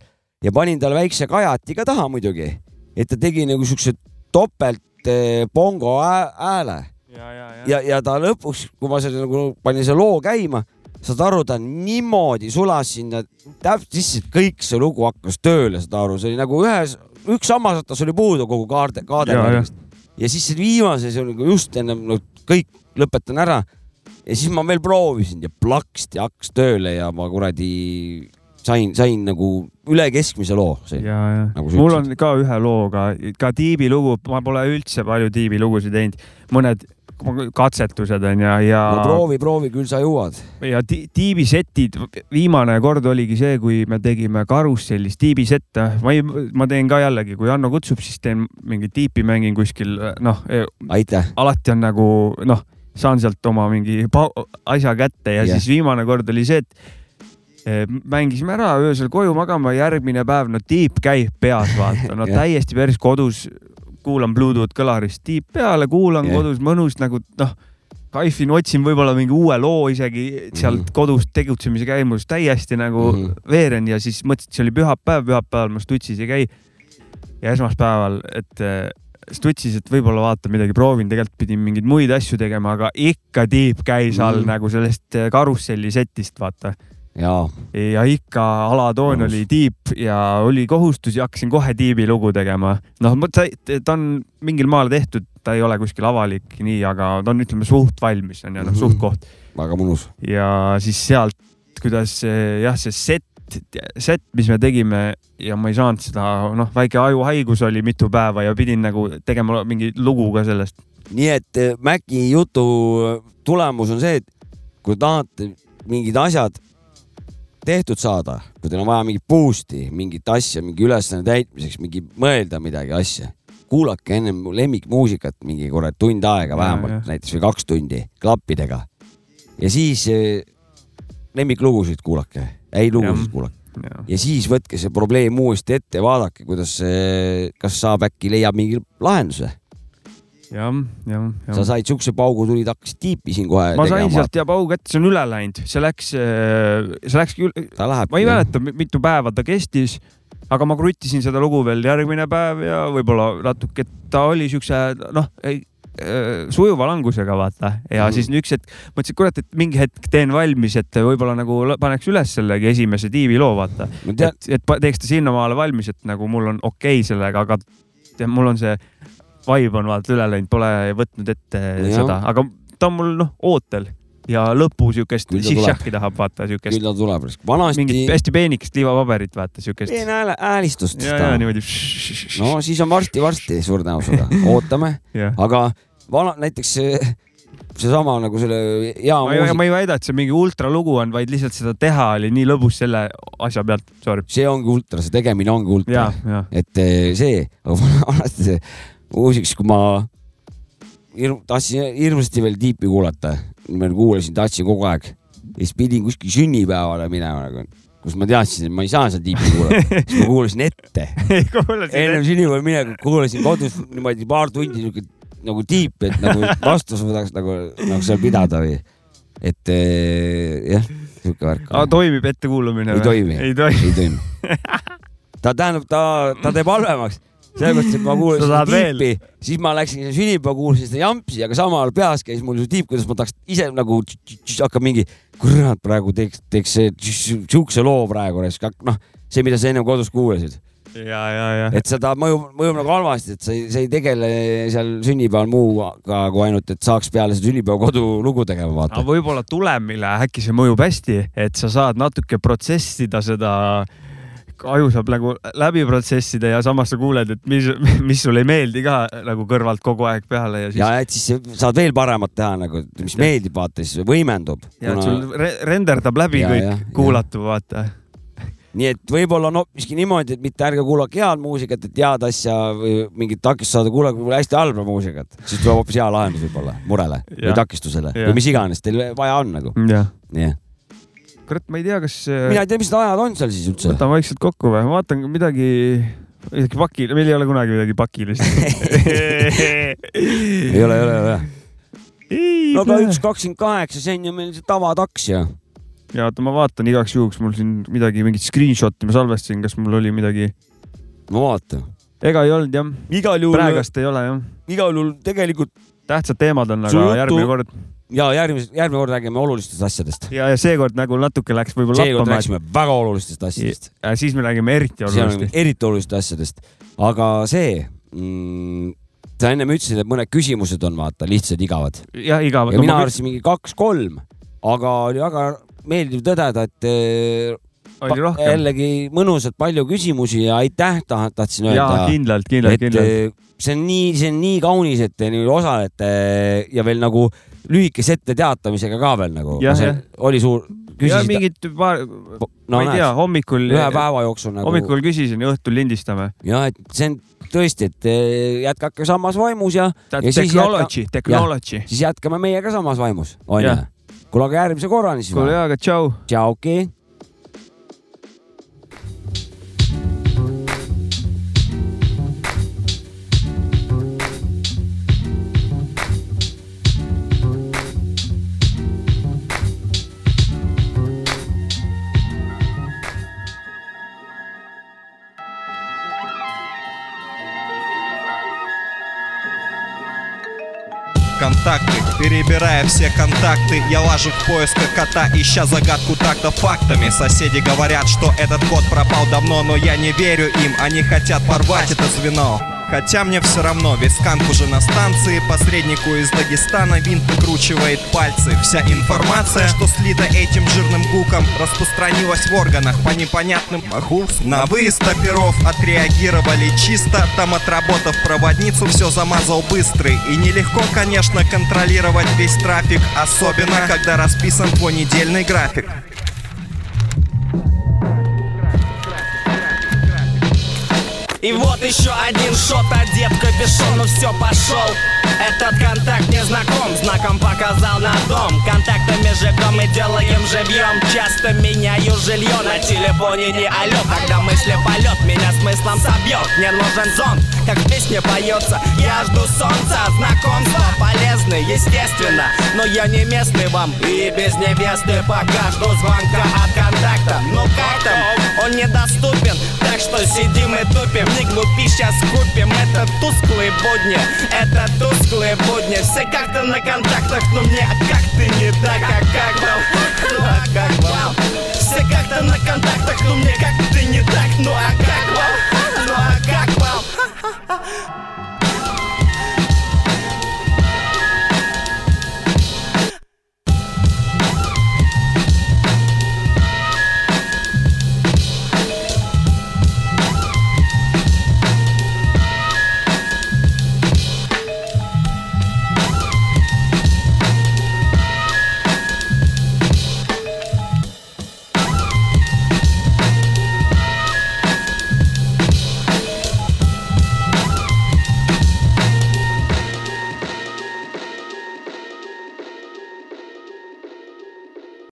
Ja panin talle väikse kajati ka taha muidugi, et ta tegi nagu siukse topelt eh, bongo hää- hääle ja, ja, ja, ja ta lõpuks, kui ma selle nagu panin selle loo käima, saad aru, ta niimoodi sulas sinna täpselt sisse, kõik see lugu hakkas tööle, saad aru, see oli nagu ühes, üks sammasatas oli puudu kogu kaarde, Ja, kaadevärgist. ja siis see viimase, see oli nagu just enne no, kõik lõpetan ära ja siis ma veel proovisin ja plaksti hakkas tööle ja ma kuradi sain, sain nagu üle keskmise loo. ja, ja Nagu mul on ka ühe looga, ka Tiibi lugu, ma pole üldse palju Tiibi lugusid teinud, mõned katsetused on ja, ja no proovi, proovi, küll sa jõuad. ja Ti- Tiibi setid, viimane kord oligi see, kui me tegime karussellis Tiibi sette, ma ei, ma teen ka jällegi, kui Hanno kutsub, siis teen mingit tiipi, mängin kuskil, noh, aitäh. alati on nagu noh, saan sealt oma mingi asja kätte ja yeah. siis viimane kord oli see, et eh, mängisime ära öösel koju magama, järgmine päev no tiip käib peas, vaata, no Jah. täiesti päris kodus, kuulan Bluetooth kõlarist tiip peale, kuulan yeah. kodus mõnus nagu noh, kaifin, otsin võib-olla mingi uue loo isegi sealt Mhm. kodust tegutsemise käimus täiesti nagu mm. -hmm. veeren ja siis mõtlesin, et see oli pühapäev, pühapäeval ma stutsis ei käi. ja esmaspäeval, et stutsis, et võib-olla vaatan midagi, proovin, tegelikult pidin mingeid muid asju tegema, aga ikka tiip käis all Mhm. mm. nagu sellest eh, karusselli setist, vaata. jaa, ja ikka alatoon Mõnus. oli tiib ja oli kohustus ja hakkasin kohe tiibi lugu tegema. noh, ta, ta on mingil maal tehtud, ta ei ole kuskil avalik nii, aga ta on, ütleme suht valmis on ju, noh Mhm. suht koht väga mõnus. ja siis sealt, kuidas jah, see set, set, mis me tegime ja ma ei saanud seda, noh, väike ajuhaigus oli mitu päeva ja pidin nagu tegema mingi lugu ka sellest. nii et eh, Maci jutu tulemus on see, et kui tahate mingid asjad tehtud saada, kui teil on vaja mingit boost'i, mingit asja mingi ülesanne täitmiseks, mingi mõelda midagi asja, kuulake ennem lemmikmuusikat mingi kurat tund aega vähemalt näiteks või kaks tundi klappidega. ja siis eh, lemmiklugusid kuulake, häid lugusid kuulake ja siis võtke see probleem uuesti ette vaadake, kuidas see, kas saab äkki leiab mingi lahenduse. Jah, jah, sa jah. said siukse paugu, tulid, hakkasid tiipi siin kohe ma sain sealt ja pau kätte, see on üle läinud, see läks, see läks küll, ta läheb. ma ei mäleta, mitu päeva ta kestis, aga ma krutisin seda lugu veel järgmine päev ja võib-olla natuke, ta oli siukse noh, sujuva langusega vaata ja mm. siis üks hetk mõtlesin, et kurat, et mingi hetk teen valmis, et võib-olla nagu paneks üles sellegi esimese tiivi loo vaata, et, et teeks ta sinnamaale valmis, et nagu mul on okei okay sellega, aga tead, mul on see vibe on vaata üle läinud, pole võtnud ette Jah. seda, aga ta on mul noh ootel ja lõpu siukest siššahhi tahab vaata siukest küll ta tuleb. vanasti mingit hästi peenikest liivapaberit vaata siukest. hääle, häälistust. ja, ja niimoodi. no siis on varsti-varsti suure tõenäosusega, ootame, aga vana, näiteks see, seesama nagu selle hea ma ei, muusika, ma ei väida, et see mingi ultralugu on, vaid lihtsalt seda teha oli nii lõbus selle asja pealt, sorry. see ongi ultra, see tegemine ongi ultra., et see, aga vana- vanasti see muusikas, kui ma hirm, tahtsin hirmsasti veel tiipi kuulata, ma kuulasin, tahtsin kogu aeg ja siis pidin kuskil sünnipäevale minema nagu, kus ma teadsin, et ma ei saa seda tiipi kuulata, siis ma kuulasin ette ennem sünnipäeva minekut kuulasin kodus niimoodi paar tundi niuke nagu tiip, et nagu vastu suudaks nagu, nagu seal pidada või. et eh, jah, siuke värk. toimib ettekuulumine Ei toimi. ei toimi. ei toimi. ta tähendab, ta, ta teeb halvemaks. sellepärast, et ma kuulasin seda tiipi, siis ma läksin sünnipäeva, kuulasin seda jampsi, aga samal ajal peas käis mul see tiip, kuidas ma tahaks ise nagu hakkab mingi, kurat, praegu teeks, teeks siukse loo praegu, noh, see, mida sa ennem kodus kuulasid, ja, ja, ja. et seda mõjub, mõjub nagu halvasti, et sa ei, sa ei tegele seal sünnipäeval muuga kui ainult, et saaks peale seda sünnipäeva kodulugu tegema, aga vaata. võib-olla tulemile äkki see mõjub hästi, et sa saad natuke protsessida seda, aju saab nagu läbi protsessida ja samas sa kuuled, et mis, mis sulle ei meeldi ka nagu kõrvalt kogu aeg peale ja siis ja et siis saad veel paremat teha nagu, mis meeldib, vaata siis võimendub. ja et sul re renderdab läbi Ja, ja, ja, kõik kuulatu, vaata. nii et võib-olla on hoopiski niimoodi, et mitte ärge kuulake head muusikat, et head asja või mingit takistust saada, kuulake võib-olla hästi halba muusikat, siis tuleb hoopis hea lahendus võib-olla murele või Jah. takistusele Jah. või mis iganes teil vaja on nagu. jah, jah, kurat, ma ei tea, kas mina ei tea, mis need ajad on seal siis üldse. võtan vaikselt kokku või, ma vaatan midagi, midagi pakil, meil ei ole kunagi midagi pakilist ei ole, ei ole, ei ole. no aga üks kakskümmend kaheksa, see on ju meil see tavataks ja. ja oota, ma vaatan igaks juhuks, mul siin midagi, mingit screenshot'i ma salvestasin, kas mul oli midagi, no vaata. ega ei olnud jah, igal juhul, praegast ei ole jah, igal juhul tegelikult tähtsad teemad on, aga järgmine kord ja järgmise, järgmine kord räägime olulistest asjadest. ja, ja seekord nagu natuke läks võib-olla seekord lappama, rääkisime väga olulistest asjadest. et siis me räägime eriti oluliselt. eriti olulistest asjadest, aga see mm,, sa ennem ütlesid, et mõned küsimused on vaata lihtsad, igavad jah, igav. ja mina arvasin mingi kaks-kolm, aga oli väga meeldiv tõdeda, et eh, oli rohkem. jällegi mõnusalt palju küsimusi ja aitäh, tahtsin jaa, öelda. kindlalt, kindlalt, et kindlalt. eh, see on nii, see on nii kaunis, et te nüüd osalete ja veel nagu lühikese etteteatamisega ka veel nagu. Oli suur, ja küsisid, mingid paar, no ma ei tea, hommikul, ühe päeva jooksul nagu. hommikul küsisin ja õhtul lindistame. ja et see on tõesti, et eh, jätkake samas vaimus ja Ja Technology, technology. siis jätkame meiega samas vaimus, onju kuule, aga järgmise korrani siis kuule jaa, aga tšau. tšauki. Контакты. Перебирая все контакты, я лажу в поисках кота Ища загадку так-то фактами. Соседи говорят, что этот кот пропал давно Но я не верю им, они хотят порвать это звено Хотя мне все равно, весь канк уже на станции Посреднику из Дагестана винт выкручивает пальцы. Вся информация, что слита этим жирным гуком Распространилась в органах по непонятным. Маху На выезд оперов отреагировали чисто. Там отработав проводницу, все замазал быстрый И нелегко, конечно, контролировать весь трафик Особенно, когда расписан твой недельный график И вот еще один шот, одет в капюшон, ну все, пошел Этот контакт не знаком, знаком показал на дом. Контактами живем и делаем живьем. Часто меняю жилье на телефоне не алё. Когда мысли полет, меня смыслом собьет Мне нужен зонт, как в песне поется Я жду солнца, знакомства полезны, естественно. Но я не местный вам и без невесты. Пока жду звонка от контакта. Ну как там, он недоступен Так что сидим и тупим. Не глупи, сейчас купим Это тусклые будни, это тусклые будни Все как-то на контактах, но мне как ты не так, а как вам? Ну а как вам? Все как-то на контактах, но мне как ты не так, ну а как вам? Ну а как вам?